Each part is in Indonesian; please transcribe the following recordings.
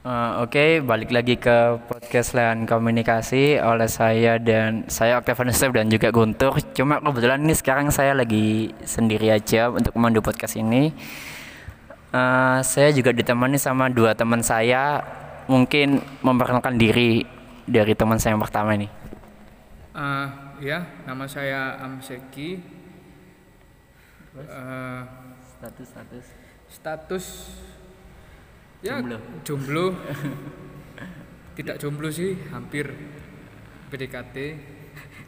Uh, Oke, balik lagi ke podcast Layan Komunikasi oleh saya dan saya Octavian Step dan juga Guntur. Cuma kebetulan ini sekarang saya lagi sendiri aja untuk memandu podcast ini. Uh, saya juga ditemani sama dua teman saya. Mungkin memperkenalkan diri dari teman saya yang pertama ini. Uh, ya, nama saya Amseki. Uh, status status status ya Jomblo. jomblo. Tidak jomblo sih hampir PDKT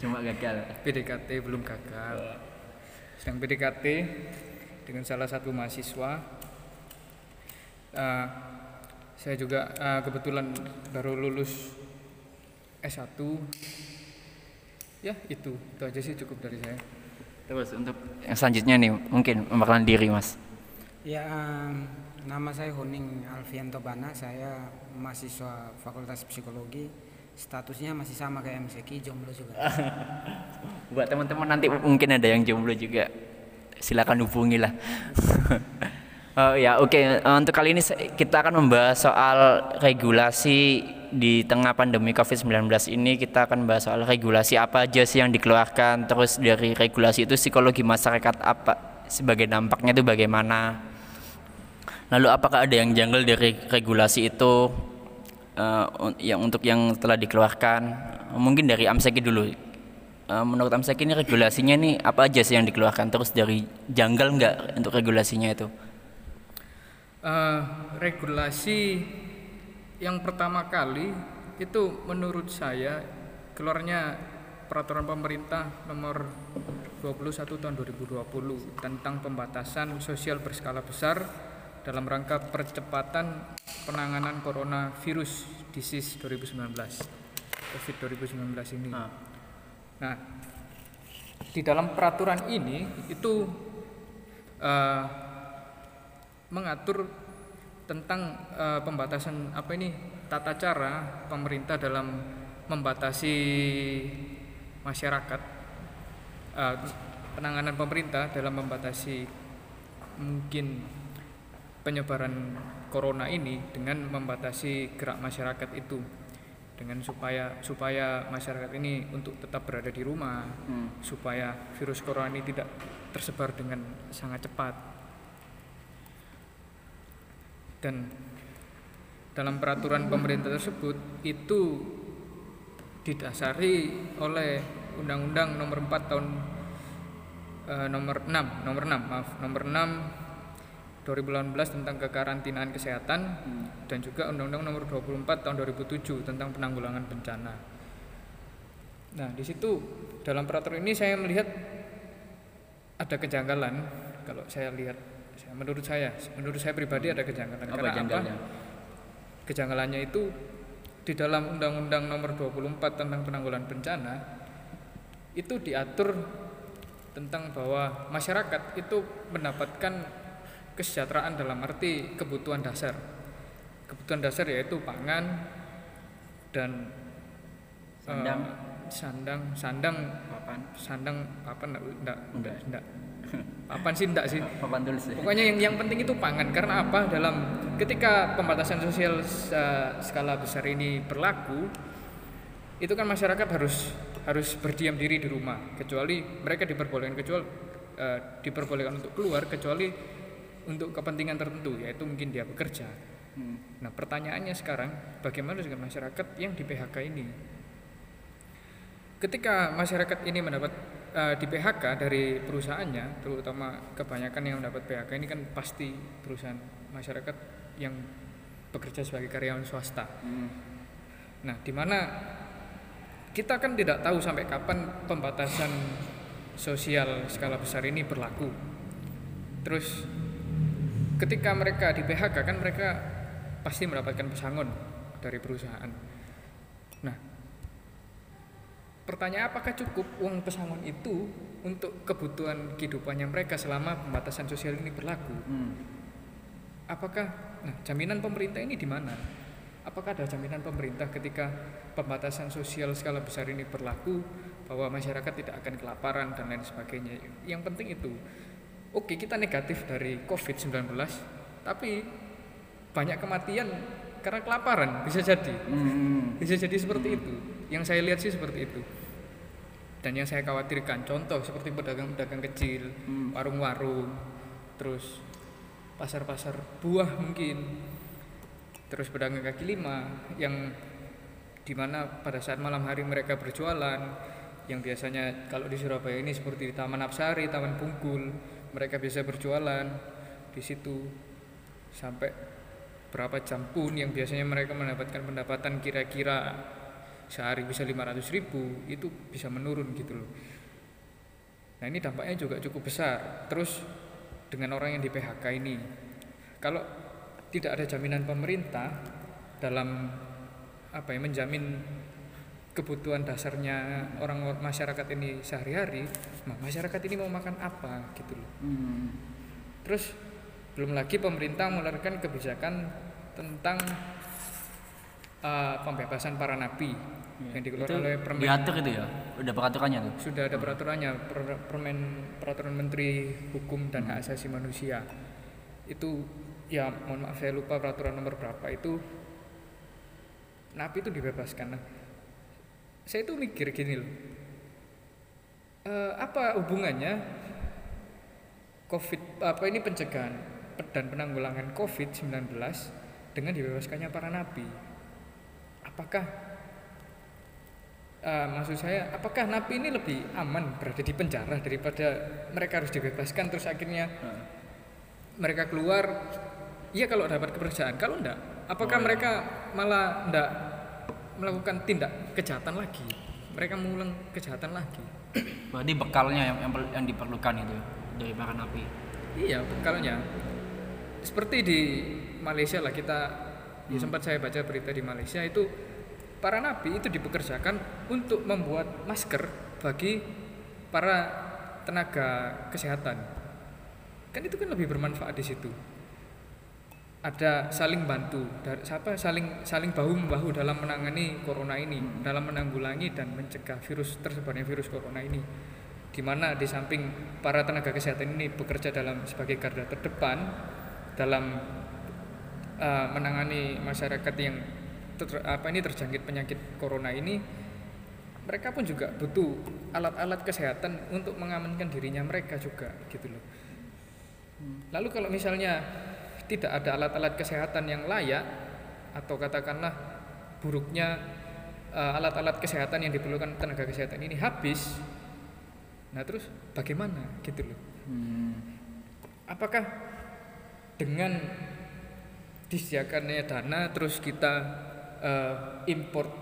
cuma gagal. PDKT belum gagal. Sedang PDKT dengan salah satu mahasiswa. Uh, saya juga uh, kebetulan baru lulus S1 ya itu itu aja sih cukup dari saya. Terus untuk yang selanjutnya nih mungkin memperkenalkan diri mas. Ya, em, nama saya Huning Alfianto Bana, saya mahasiswa Fakultas Psikologi. Statusnya masih sama kayak MSeki, jomblo juga. Buat teman-teman nanti mungkin ada yang jomblo juga, silakan hubungi lah. Oh ya oke Eh, untuk kali ini kita akan membahas soal regulasi di tengah pandemi COVID-19 ini kita akan bahas soal regulasi apa aja sih yang dikeluarkan terus dari regulasi itu psikologi masyarakat apa sebagai dampaknya itu bagaimana lalu apakah ada yang janggal dari regulasi itu un- yang untuk yang telah dikeluarkan? Mungkin dari Amseki dulu. Eh, menurut Amseki ini regulasinya nih apa aja sih yang dikeluarkan? Terus dari janggal nggak untuk regulasinya itu? Eh, regulasi yang pertama kali itu menurut saya keluarnya peraturan pemerintah nomor 21 tahun 2020 tentang pembatasan sosial berskala besar dalam rangka percepatan penanganan coronavirus disease 2019 COVID 2019 ini. Nah, di dalam peraturan ini itu eh, mengatur tentang eh, pembatasan apa ini tata cara pemerintah dalam membatasi masyarakat eh, penanganan pemerintah dalam membatasi mungkin penyebaran corona ini dengan membatasi gerak masyarakat itu. Dengan supaya supaya masyarakat ini untuk tetap berada di rumah supaya virus corona ini tidak tersebar dengan sangat cepat. Dan dalam peraturan pemerintah tersebut itu didasari oleh Undang-Undang Nomor 4 tahun eh, Nomor 6 Nomor 6 maaf Nomor 6 2018 tentang kekarantinaan kesehatan dan juga Undang-Undang Nomor 24 tahun 2007 tentang penanggulangan bencana. Nah, di situ dalam peraturan ini saya melihat ada kejanggalan. Kalau saya lihat menurut saya menurut saya pribadi ada kejanggalan. Apa karena janggalnya? kejanggalannya itu di dalam Undang-Undang Nomor 24 tentang penanggulangan bencana itu diatur tentang bahwa masyarakat itu mendapatkan kesejahteraan dalam arti kebutuhan dasar. Kebutuhan dasar yaitu pangan dan Sandang. eh, sandang, sandang, papan sandang apa enggak enggak enggak, Enggak. enggak. Papan sih enggak sih. papan tulis ya Pokoknya yang yang penting itu pangan karena apa? Dalam ketika pembatasan sosial uh, skala besar ini berlaku, itu kan masyarakat harus harus berdiam diri di rumah kecuali mereka diperbolehkan kecuali uh, diperbolehkan untuk keluar kecuali untuk kepentingan tertentu yaitu mungkin dia bekerja. Nah, pertanyaannya sekarang bagaimana dengan masyarakat yang di PHK ini? Ketika masyarakat ini mendapat eh, di PHK dari perusahaannya, terutama kebanyakan yang mendapat PHK ini kan pasti perusahaan masyarakat yang bekerja sebagai karyawan swasta. Nah, di mana kita kan tidak tahu sampai kapan pembatasan sosial skala besar ini berlaku. Terus ketika mereka di PHK kan mereka pasti mendapatkan pesangon dari perusahaan. Nah, pertanyaan apakah cukup uang pesangon itu untuk kebutuhan kehidupannya mereka selama pembatasan sosial ini berlaku? Apakah nah jaminan pemerintah ini di mana? Apakah ada jaminan pemerintah ketika pembatasan sosial skala besar ini berlaku bahwa masyarakat tidak akan kelaparan dan lain sebagainya? Yang penting itu, oke kita negatif dari COVID-19, tapi banyak kematian karena kelaparan bisa jadi. Hmm. bisa jadi seperti itu. Yang saya lihat sih seperti itu. Dan yang saya khawatirkan contoh seperti pedagang-pedagang kecil warung-warung terus pasar-pasar buah mungkin terus pedagang kaki lima yang di mana pada saat malam hari mereka berjualan yang biasanya kalau di Surabaya ini seperti di Taman Apsari, Taman Bungkul mereka bisa berjualan di situ. Sampai berapa jam pun yang biasanya mereka mendapatkan pendapatan kira-kira sehari bisa 500 ribu itu bisa menurun gitu loh. Nah ini dampaknya juga cukup besar. Terus dengan orang yang di PHK ini kalau tidak ada jaminan pemerintah dalam apa ya menjamin kebutuhan dasarnya orang masyarakat ini sehari-hari nah, masyarakat ini mau makan apa? Gitu loh. Hmm. Terus belum lagi pemerintah mengeluarkan kebijakan tentang uh, pembebasan para napi yang Itu dikeluarkan oleh Permen diatur itu ya? Udah peraturannya tuh? Sudah ada peraturannya per- Permen Peraturan Menteri Hukum dan Hak Asasi Manusia. Itu ya mohon maaf saya lupa peraturan nomor berapa. Itu napi itu dibebaskan. Nah saya itu mikir gini loh Eh, apa hubungannya COVID apa ini pencegahan dan penanggulangan COVID-19 dengan dibebaskannya para napi apakah Eh, maksud saya, apakah napi ini lebih aman berada di penjara daripada mereka harus dibebaskan terus akhirnya mereka keluar? Iya kalau dapat kepercayaan, kalau enggak, apakah Oh, iya. mereka malah enggak melakukan tindak kejahatan lagi? Mereka mengulang kejahatan lagi. berarti bekalnya yang yang, yang diperlukan itu dari para napi Iya, bekalnya. Seperti di Malaysia lah kita ya sempat saya baca berita di Malaysia itu para napi itu dipekerjakan untuk membuat masker bagi para tenaga kesehatan. Kan itu kan lebih bermanfaat di situ. Ada saling bantu, dari siapa? Saling saling bahu membahu dalam menangani corona ini, dalam menanggulangi dan mencegah virus tersebarnya virus corona ini. Di mana di samping para tenaga kesehatan ini bekerja dalam sebagai garda terdepan dalam uh, menangani masyarakat yang ter- apa ini terjangkit penyakit corona ini mereka pun juga butuh alat-alat kesehatan untuk mengamankan dirinya mereka juga gitu loh. Lalu kalau misalnya tidak ada alat-alat kesehatan yang layak atau katakanlah buruknya uh, alat-alat kesehatan yang diperlukan tenaga kesehatan ini habis, nah terus bagaimana gitu loh? Hmm. Apakah dengan disediakannya dana terus kita eh, import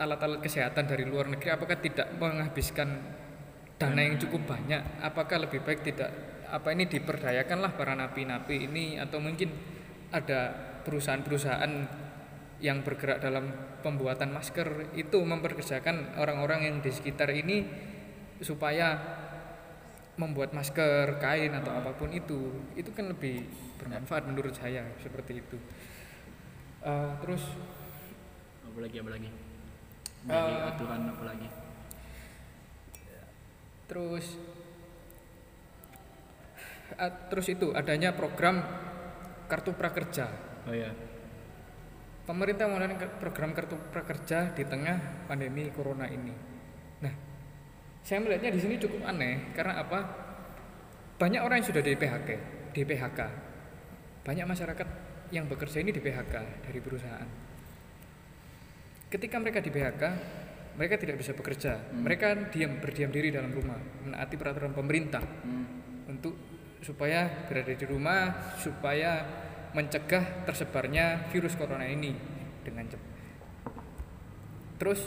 alat-alat kesehatan dari luar negeri apakah tidak menghabiskan dana yang cukup banyak apakah lebih baik tidak apa ini diperdayakanlah para napi-napi ini atau mungkin ada perusahaan-perusahaan yang bergerak dalam pembuatan masker itu memperkerjakan orang-orang yang di sekitar ini supaya membuat masker, kain atau apa pun itu, itu kan lebih bermanfaat menurut saya seperti itu. Eh, terus apa lagi apa lagi dari Eh. aturan apa lagi terus terus itu adanya program kartu prakerja. oh ya Pemerintah ke- program kartu prakerja di tengah pandemi corona ini. Nah, saya melihatnya di sini cukup aneh karena apa? Banyak orang yang sudah di PHK, di PHK. Banyak masyarakat yang bekerja ini di PHK dari perusahaan. Ketika mereka di PHK, mereka tidak bisa bekerja. Mereka diam berdiam diri dalam rumah, menaati peraturan pemerintah untuk supaya berada di rumah supaya mencegah tersebarnya virus corona ini dengan cepat. Terus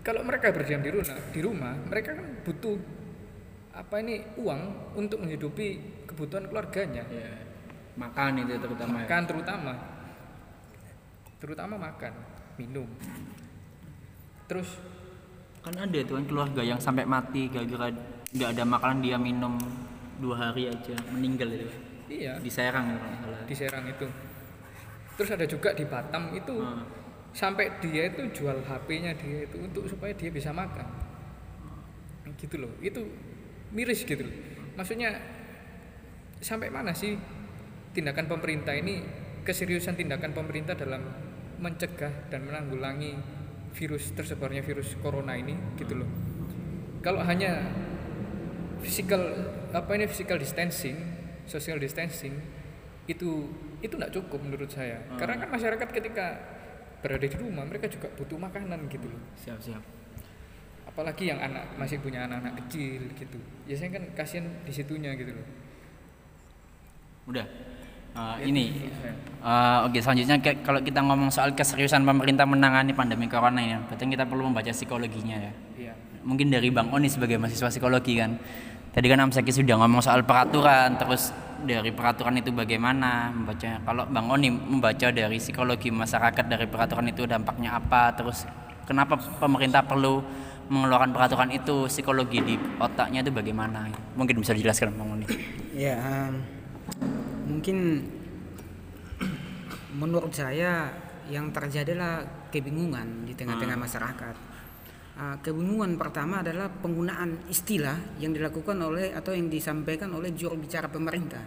kalau mereka berdiam di rumah, di rumah mereka kan butuh apa ini uang untuk menghidupi kebutuhan keluarganya, ya makan itu terutama ya. makan terutama, terutama makan, minum. Terus kan ada tuh kan keluarga yang sampai mati gara-gara nggak ada makanan dia minum dua hari aja meninggal itu iya di Serang salah di Serang itu. Terus ada juga di Batam itu Hmm. sampai dia itu jual HP-nya dia itu untuk supaya dia bisa makan. Gitu loh. Itu miris gitu loh. Maksudnya sampai mana sih tindakan pemerintah ini keseriusan tindakan pemerintah dalam mencegah dan menanggulangi virus tersebarnya virus corona ini gitu loh kalau hanya physical apa ini physical distancing social distancing itu itu tidak cukup menurut saya. Karena kan masyarakat ketika berada di rumah mereka juga butuh makanan gitu loh. Siap siap. Apalagi yang anak masih punya anak-anak kecil gitu. Ya saya kan kasihan di situnya gitu loh. Udah. Uh, Ya, ini. uh, oke selanjutnya ke- kalau kita ngomong soal keseriusan pemerintah menangani pandemi corona ini berarti kita perlu membaca psikologinya ya. Iya mungkin dari Bang Oni sebagai mahasiswa psikologi kan. Tadi kan Amsaki sudah ngomong soal peraturan terus dari peraturan itu bagaimana membaca. Kalau Bang Oni membaca dari psikologi masyarakat dari peraturan itu dampaknya apa? Terus kenapa pemerintah perlu mengeluarkan peraturan itu? Psikologi di otaknya itu bagaimana? Mungkin bisa dijelaskan Bang Oni. Ya, em, mungkin menurut saya yang terjadi adalah kebingungan di tengah-tengah masyarakat. Ah, kebingungan pertama adalah penggunaan istilah yang dilakukan oleh atau yang disampaikan oleh juru bicara pemerintah.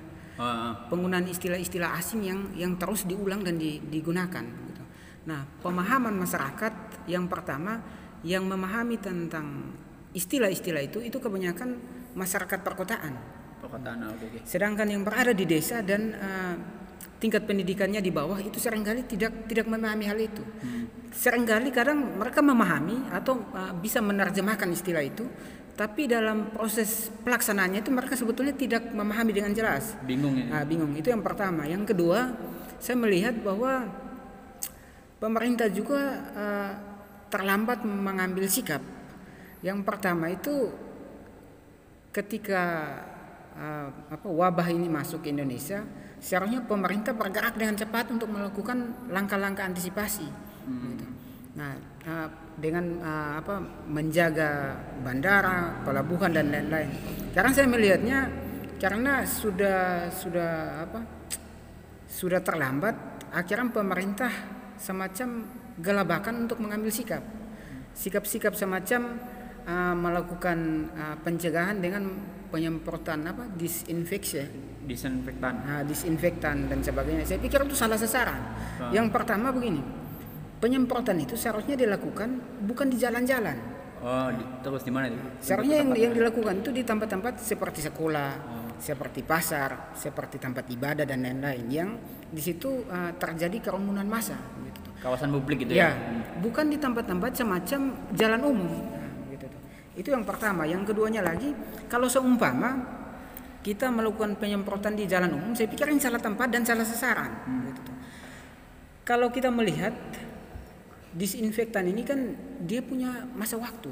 Penggunaan istilah-istilah asing yang yang terus diulang dan di- digunakan. gitu. Nah, pemahaman masyarakat yang pertama yang memahami tentang istilah-istilah itu itu kebanyakan masyarakat perkotaan. perkotaan oke oke Sedangkan yang berada di desa dan eh, tingkat pendidikannya di bawah itu sering kali tidak tidak memahami hal itu. Seringkali kadang mereka memahami atau eh, bisa menerjemahkan istilah itu, tapi dalam proses pelaksanaannya itu mereka sebetulnya tidak memahami dengan jelas. bingung ya Ah, bingung. Itu yang pertama. Yang kedua, saya melihat bahwa pemerintah juga eh, terlambat mengambil sikap. Yang pertama itu ketika eh, apa wabah ini masuk ke Indonesia, seharusnya pemerintah bergerak dengan cepat untuk melakukan langkah-langkah antisipasi. gitu. Nah, eh, dengan eh, apa menjaga bandara, pelabuhan dan lain-lain. Karena saya melihatnya karena sudah sudah apa sudah terlambat, akhirnya pemerintah semacam gelabakan untuk mengambil sikap. Sikap-sikap semacam uh, melakukan uh, pencegahan dengan penyemprotan apa disinfeksi, disinfektan uh, disinfektan dan sebagainya. Saya pikir itu salah sasaran. Yang pertama begini, penyemprotan itu seharusnya dilakukan bukan di jalan-jalan. oh di- terus di mana itu Seharusnya yang, yang dilakukan itu di tempat-tempat seperti sekolah, seperti pasar, seperti tempat ibadah dan lain-lain yang di situ uh, terjadi kerumunan massa. Gitu. kawasan publik gitu Ya, ya bukan di tempat-tempat semacam jalan umum. Gitu. Itu yang pertama. Yang keduanya lagi, kalau seumpama kita melakukan penyemprotan di jalan umum, saya pikir ini salah tempat dan salah sasaran. Gitu tuh. Kalau kita melihat disinfektan ini kan dia punya masa waktu.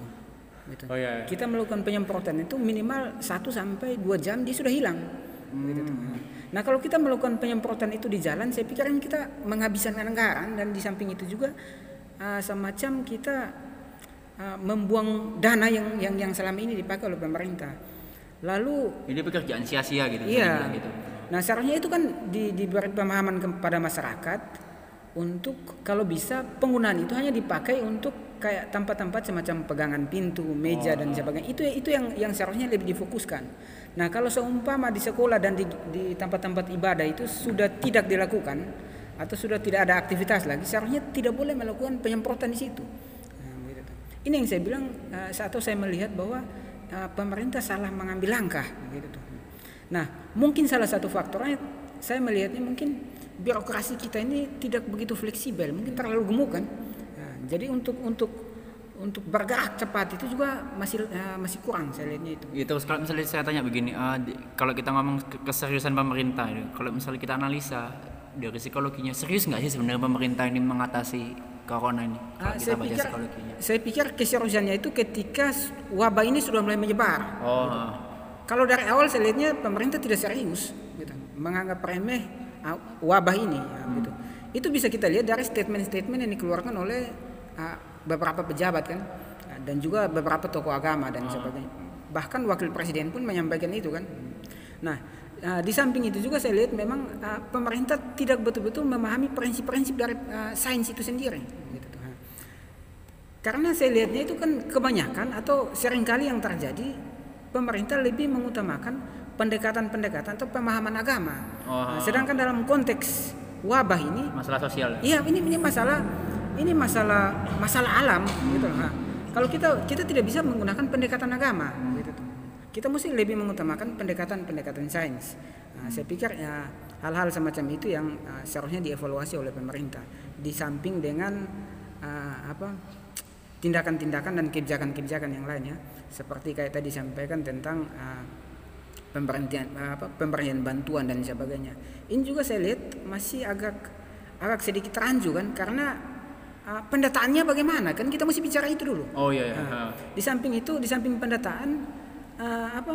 Gitu. Oh, iya, iya. Kita melakukan penyemprotan itu minimal 1 sampai 2 jam dia sudah hilang. Gitu tuh. Nah kalau kita melakukan penyemprotan itu di jalan, saya pikir kan kita menghabiskan anggaran dan di samping itu juga uh, semacam kita uh, membuang dana yang yang yang selama ini dipakai oleh pemerintah. Lalu ini pekerjaan sia-sia gitu Iya. gitu Nah seharusnya itu kan di, diberi pemahaman kepada masyarakat untuk kalau bisa penggunaan itu hanya dipakai untuk kayak tempat-tempat semacam pegangan pintu, meja dan sebagainya. Itu itu yang yang seharusnya lebih difokuskan. Nah kalau seumpama di sekolah dan di, di tempat-tempat ibadah itu sudah tidak dilakukan atau sudah tidak ada aktivitas lagi, seharusnya tidak boleh melakukan penyemprotan di situ. Ini yang saya bilang eh, atau saya melihat bahwa eh, pemerintah salah mengambil langkah gitu tuh. Nah, mungkin salah satu faktornya saya melihatnya mungkin birokrasi kita ini tidak begitu fleksibel, mungkin terlalu gemuk kan. Nah, jadi untuk untuk untuk bergerak cepat itu juga masih eh, masih kurang saya lihatnya itu. Ya, terus kalau misalnya saya tanya begini, eh, di- kalau kita ngomong ke- keseriusan pemerintah, kalau misalnya kita analisa dari psikologinya, serius nggak sih sebenarnya pemerintah ini mengatasi corona ini? Kalau Ah, kita saya baca pikir psikologinya. saya pikir keseriusannya itu ketika wabah ini sudah mulai menyebar. Oh, Kalau dari awal saya lihatnya pemerintah tidak serius, gitu. menganggap remeh uh, wabah ini, ya, gitu. Itu bisa kita lihat dari statement-statement yang dikeluarkan oleh uh, beberapa pejabat kan, dan juga beberapa tokoh agama dan sebagainya. Bahkan wakil presiden pun menyampaikan itu kan. Nah, uh, di samping itu juga saya lihat memang uh, pemerintah tidak betul-betul memahami prinsip-prinsip dari uh, sains itu sendiri. Gitu. Karena saya lihatnya itu kan kebanyakan atau sering kali yang terjadi pemerintah lebih mengutamakan pendekatan-pendekatan atau pemahaman agama. Oh. Nah, sedangkan dalam konteks wabah ini Masalah sosial. Iya, ini ini masalah ini masalah masalah alam gitu loh. Nah, kalau kita kita tidak bisa menggunakan pendekatan agama. Kita mesti lebih mengutamakan pendekatan-pendekatan sains. Nah, saya pikir ya hal-hal semacam itu yang uh, seharusnya dievaluasi oleh pemerintah di samping dengan uh, apa tindakan-tindakan dan kebijakan-kebijakan yang lainnya seperti kayak tadi sampaikan tentang uh, pemberhentian apa pemberian bantuan dan sebagainya. Ini juga saya lihat masih agak agak sedikit rancu kan karena uh, pendataannya bagaimana kan kita mesti bicara itu dulu. Oh iya. iya. Nah, di samping itu, di samping pendataan, uh, apa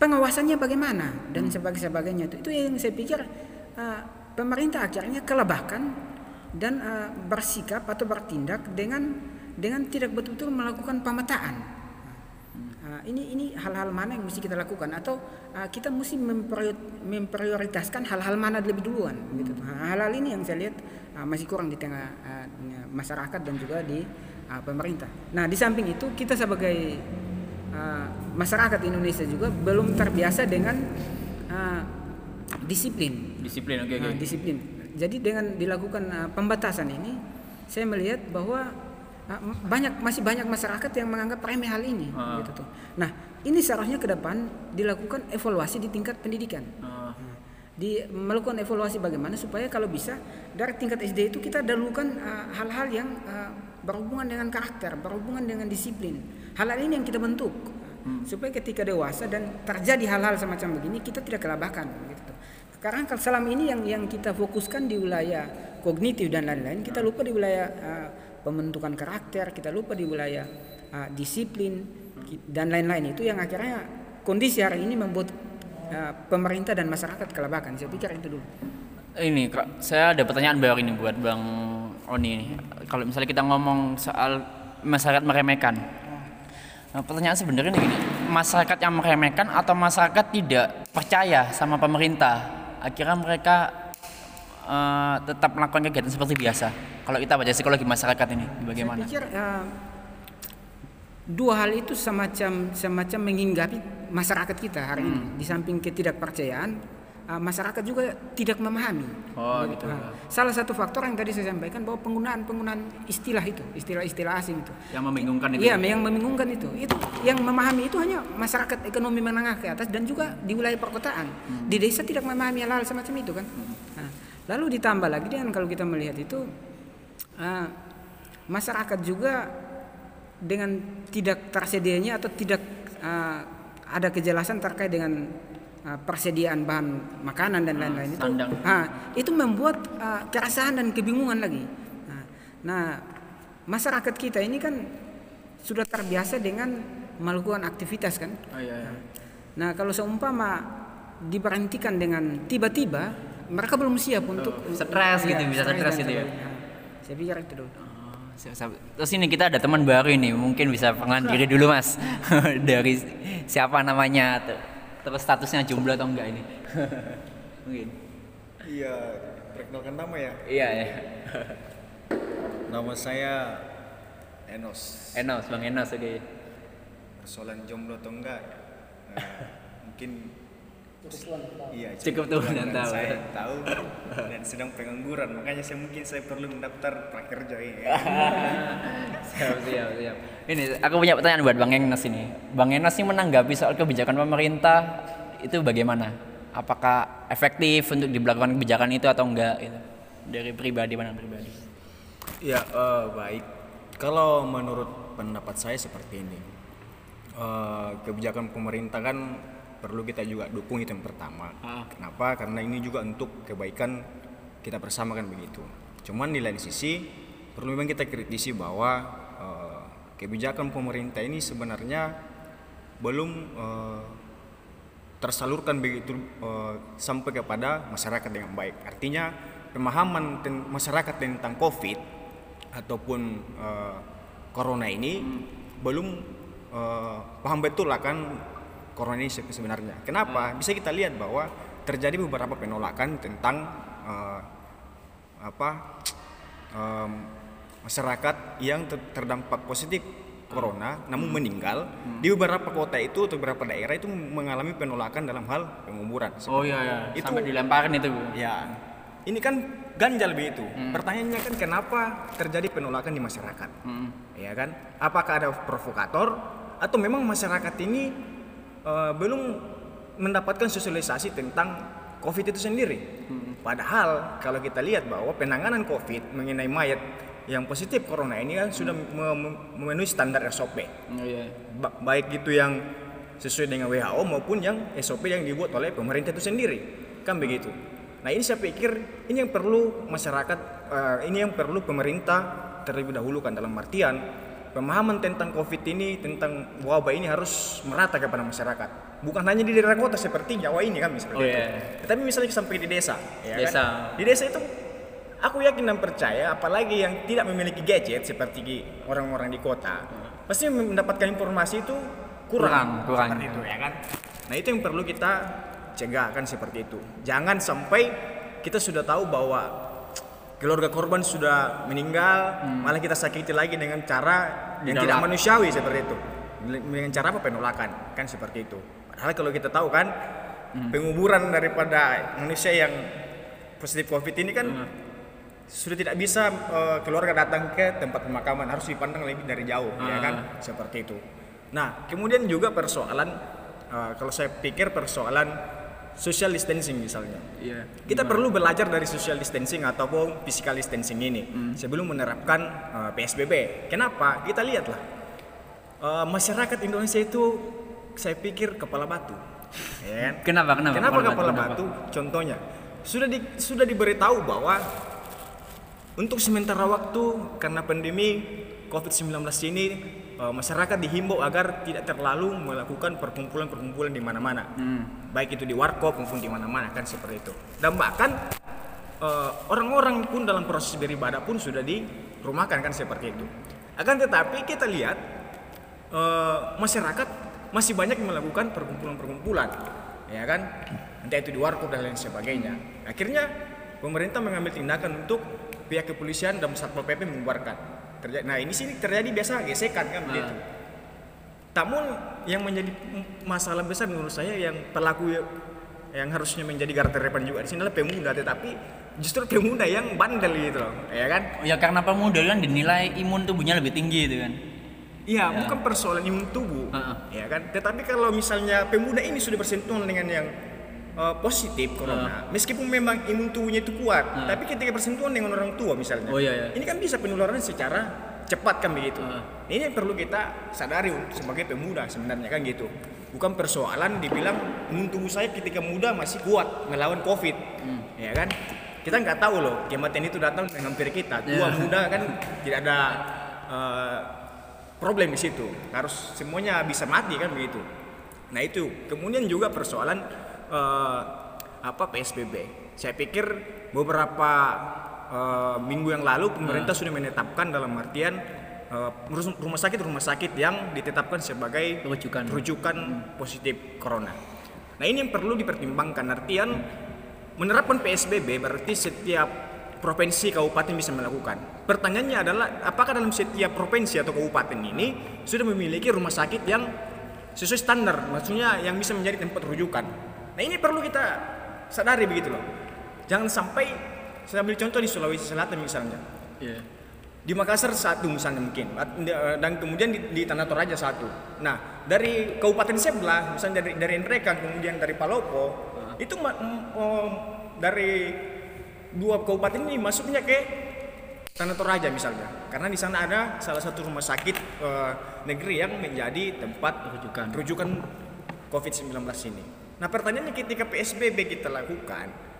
pengawasannya bagaimana dan sebagainya sebagainya itu, itu yang saya pikir uh, pemerintah akhirnya kelebahkan dan uh, bersikap atau bertindak dengan dengan tidak betul-betul melakukan pemetaan. Uh, ini ini hal-hal mana yang mesti kita lakukan atau uh, kita mesti memprior- memprioritaskan hal-hal mana lebih duluan gitu. Nah, Hal-hal ini yang saya lihat uh, masih kurang di tengah uh, masyarakat dan juga di uh, pemerintah. Nah, di samping itu kita sebagai uh, masyarakat Indonesia juga belum terbiasa dengan uh, disiplin. Disiplin oke oke. Nah, disiplin. Jadi dengan dilakukan uh, pembatasan ini, saya melihat bahwa uh, banyak masih banyak masyarakat yang menganggap remeh hal ini. Ah. Gitu tuh. Nah, ini seharusnya ke depan dilakukan evaluasi di tingkat pendidikan. Nah, di melakukan evaluasi bagaimana supaya kalau bisa dari tingkat SD itu kita dahulukan uh, hal-hal yang uh, berhubungan dengan karakter, berhubungan dengan disiplin. Hal-hal ini yang kita bentuk supaya ketika dewasa dan terjadi hal-hal semacam begini kita tidak kelabakan gitu. Sekarang kalau selama ini yang yang kita fokuskan di wilayah kognitif dan lain-lain, kita lupa di wilayah uh, pembentukan karakter, kita lupa di wilayah uh, disiplin dan lain-lain itu yang akhirnya kondisi hari ini membuat uh, pemerintah dan masyarakat kelabakan. Saya pikir itu dulu. Ini kak, saya ada pertanyaan baru ini buat Bang Oni. ini. Kalau misalnya kita ngomong soal masyarakat meremehkan, nah, pertanyaan sebenarnya gini, masyarakat yang meremehkan atau masyarakat tidak percaya sama pemerintah, akhirnya mereka eh, tetap melakukan kegiatan seperti biasa. Kalau kita baca psikologi masyarakat ini, bagaimana? Saya pikir uh, dua hal itu semacam semacam menghinggapi masyarakat kita hari ini. Hmm. Di samping ketidakpercayaan, uh, masyarakat juga tidak memahami. Oh, gitu. Nah, salah satu faktor yang tadi saya sampaikan bahwa penggunaan penggunaan istilah itu, istilah-istilah asing itu. Yang membingungkan itu. Iya, yang membingungkan itu. Itu yang memahami itu hanya masyarakat ekonomi menengah ke atas dan juga di wilayah perkotaan. Di desa tidak memahami hal-hal semacam itu kan. Nah, lalu ditambah lagi dengan kalau kita melihat itu ah, masyarakat juga dengan tidak tersedianya atau tidak ah, ada kejelasan terkait dengan ah, persediaan bahan makanan dan lain-lain itu, sandang. ah, itu membuat ah, keresahan dan kebingungan lagi. Nah, nah, masyarakat kita ini kan sudah terbiasa dengan melakukan aktivitas kan. Oh, iya, iya. Nah, kalau seumpama diberhentikan dengan tiba-tiba, mereka belum siap untuk stres gitu, bisa stres gitu ya. Nah, Saya pikir itu dulu. Oh. Terus ini kita ada teman baru ini, mungkin bisa pengenalan diri dulu mas. Dari siapa namanya, ter- terus statusnya jomblo atau enggak ini? mungkin. Iya, perkenalkan nama ya. Iya ya. Nama saya Enos. Enos, bang Enos oke. Persoalan jomblo atau enggak? eh, mungkin Iya, Cukup tuh dan tahu. Saya tahu dan sedang pengangguran, makanya saya mungkin saya perlu mendaftar prakerja ini. siap, siap, siap. Ini aku punya pertanyaan buat bang Enos ini. Bang Enos ini menanggapi soal kebijakan pemerintah itu bagaimana? Apakah efektif untuk diberlakukan kebijakan itu atau enggak? Gitu. Dari pribadi mana pribadi? Ya, eh, baik. Kalau menurut pendapat saya seperti ini, Eh, kebijakan pemerintah kan perlu kita juga dukung itu yang pertama. Ah. Kenapa? Karena ini juga untuk kebaikan kita bersama kan begitu. Cuman di lain sisi perlu memang kita kritisi bahwa kebijakan pemerintah ini sebenarnya belum eh, tersalurkan begitu eh, sampai kepada masyarakat dengan baik. Artinya pemahaman ten- masyarakat tentang COVID ataupun eh, corona ini belum eh, paham betul akan corona ini se- sebenarnya. Kenapa? Bisa kita lihat bahwa terjadi beberapa penolakan tentang eh, apa em, masyarakat yang ter- terdampak positif corona namun meninggal di beberapa kota itu atau beberapa daerah itu mengalami penolakan dalam hal penguburan. Oh iya ya. Itu- Sampai dilemparin itu. Bu. Ya, ini kan ganjal begitu. Pertanyaannya kan kenapa terjadi penolakan di masyarakat? Hmm. Ya kan? Apakah ada provokator atau memang masyarakat ini eh, belum mendapatkan sosialisasi tentang COVID itu sendiri? Padahal kalau kita lihat bahwa penanganan COVID mengenai mayat yang positif corona ini kan sudah me- memenuhi standar SOP. Oh, iya. Ba- baik itu yang sesuai dengan WHO maupun yang SOP yang dibuat oleh pemerintah itu sendiri kan begitu nah ini saya pikir ini yang perlu masyarakat eh, ini yang perlu pemerintah terlebih dahulu kan dalam artian pemahaman tentang covid ini tentang wabah ini harus merata kepada masyarakat bukan hanya di daerah kota seperti Jawa ini kan seperti Oh, itu iya. tapi misalnya sampai di desa ya kan? Desa. di desa itu aku yakin dan percaya apalagi yang tidak memiliki gadget seperti orang-orang di kota pasti mendapatkan informasi itu kurang. Kurang, kurang. seperti itu ya kan? Nah itu yang perlu kita cegah kan seperti itu. Jangan sampai kita sudah tahu bahwa keluarga korban sudah meninggal malah kita sakiti lagi dengan cara yang tidak manusiawi seperti itu. Dengan cara apa? Penolakan kan seperti itu. Padahal kalau kita tahu kan penguburan daripada manusia yang positif covid ini kan sudah tidak bisa eh, keluarga datang ke tempat pemakaman harus dipandang lebih dari jauh ya kan seperti itu nah kemudian juga persoalan eh, kalau saya pikir persoalan social distancing misalnya Iya. kita perlu belajar dari social distancing ataupun physical distancing ini sebelum menerapkan eh, PSBB. Kenapa? Kita lihatlah eh, masyarakat Indonesia itu saya pikir kepala batu. Ya kan? Kenapa? Kenapa? Kenapa Kepala kepala batu? batu? Contohnya sudah di, sudah diberitahu bahwa untuk sementara waktu karena pandemi COVID-19 ini eh, masyarakat dihimbau agar tidak terlalu melakukan perkumpulan-perkumpulan di mana-mana. Baik itu di warkop maupun di mana-mana kan seperti itu. Dan bahkan eh, orang-orang pun dalam proses beribadah pun sudah dirumahkan kan seperti itu. Akan tetapi kita lihat eh, masyarakat masih banyak melakukan perkumpulan-perkumpulan, ya kan? Entah itu di warkop dan lain sebagainya. Akhirnya pemerintah mengambil tindakan untuk pihak kepolisian dan satpol pp membubarkan. Terjadi, nah ini sini terjadi biasa gesekan kan begitu. Namun yang menjadi masalah besar menurut saya yang pelaku yang harusnya menjadi garda terdepan juga di sini adalah pemuda, tetapi justru pemuda yang bandel gitu loh, ya kan? Ya karena pemuda kan dinilai imun tubuhnya lebih tinggi itu kan. Iya, bukan persoalan imun tubuh, Heeh. ya kan. Tetapi kalau misalnya pemuda ini sudah bersentuhan dengan yang uh, positif corona, meskipun memang imun tubuhnya itu kuat, tapi ketika bersentuhan dengan orang tua misalnya, Oh, iya, iya. ini kan bisa penularan secara cepat kan begitu. Heeh. Ini yang perlu kita sadari sebagai pemuda sebenarnya kan gitu. Bukan persoalan dibilang imun tubuh saya ketika muda masih kuat melawan covid, ya kan. Kita nggak tahu loh kematian itu datang dengan hampir kita. Tua Iya. muda kan tidak ada uh, problem di situ. Harus semuanya bisa mati kan begitu. Nah itu. Kemudian juga persoalan eh, apa PSBB. Saya pikir beberapa eh, minggu yang lalu pemerintah sudah menetapkan dalam artian rus- rumah sakit rumah sakit yang ditetapkan sebagai Rujukan. rujukan positif corona. Nah ini yang perlu dipertimbangkan artian menerapkan PSBB berarti setiap provinsi kabupaten bisa melakukan. Pertanyaannya adalah apakah dalam setiap provinsi atau kabupaten ini sudah memiliki rumah sakit yang sesuai standar, maksudnya yang bisa menjadi tempat rujukan. Nah ini perlu kita sadari begitu loh. Jangan sampai saya ambil contoh di Sulawesi Selatan misalnya. Iya. Di Makassar satu misalnya mungkin dan kemudian di, di Tanah Toraja satu. Nah dari kabupaten sebelah misalnya dari dari Nrekan kemudian dari Palopo itu ma- m- oh, dari dua kabupaten ini masuknya ke Tanah Toraja misalnya karena di sana ada salah satu rumah sakit eh, negeri yang menjadi tempat Rujukan. rujukan COVID-19 ini. Nah pertanyaannya ketika PSBB kita lakukan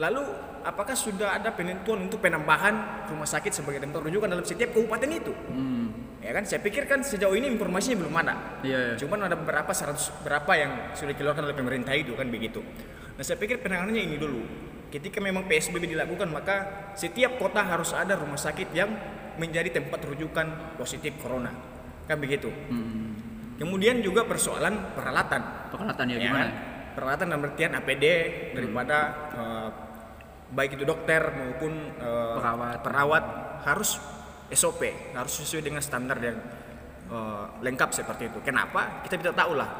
Lalu apakah sudah ada penentuan untuk penambahan rumah sakit sebagai tempat rujukan dalam setiap kabupaten itu? Ya kan, saya pikir kan sejauh ini informasinya belum ada. Iya, iya. Cuman ada beberapa seratus berapa yang sudah dikeluarkan oleh pemerintah itu kan begitu. Nah saya pikir penanganannya ini dulu. Ketika memang PSBB dilakukan maka setiap kota harus ada rumah sakit yang menjadi tempat rujukan positif corona. Kan begitu. Kemudian juga persoalan peralatan Peralatan ya ya gimana? kan? Peralatan dalam artian APD daripada eh, baik itu dokter maupun eh, Perawat. perawat harus SOP harus sesuai dengan standar yang eh, lengkap seperti itu. Kenapa? Kita tidak tahu lah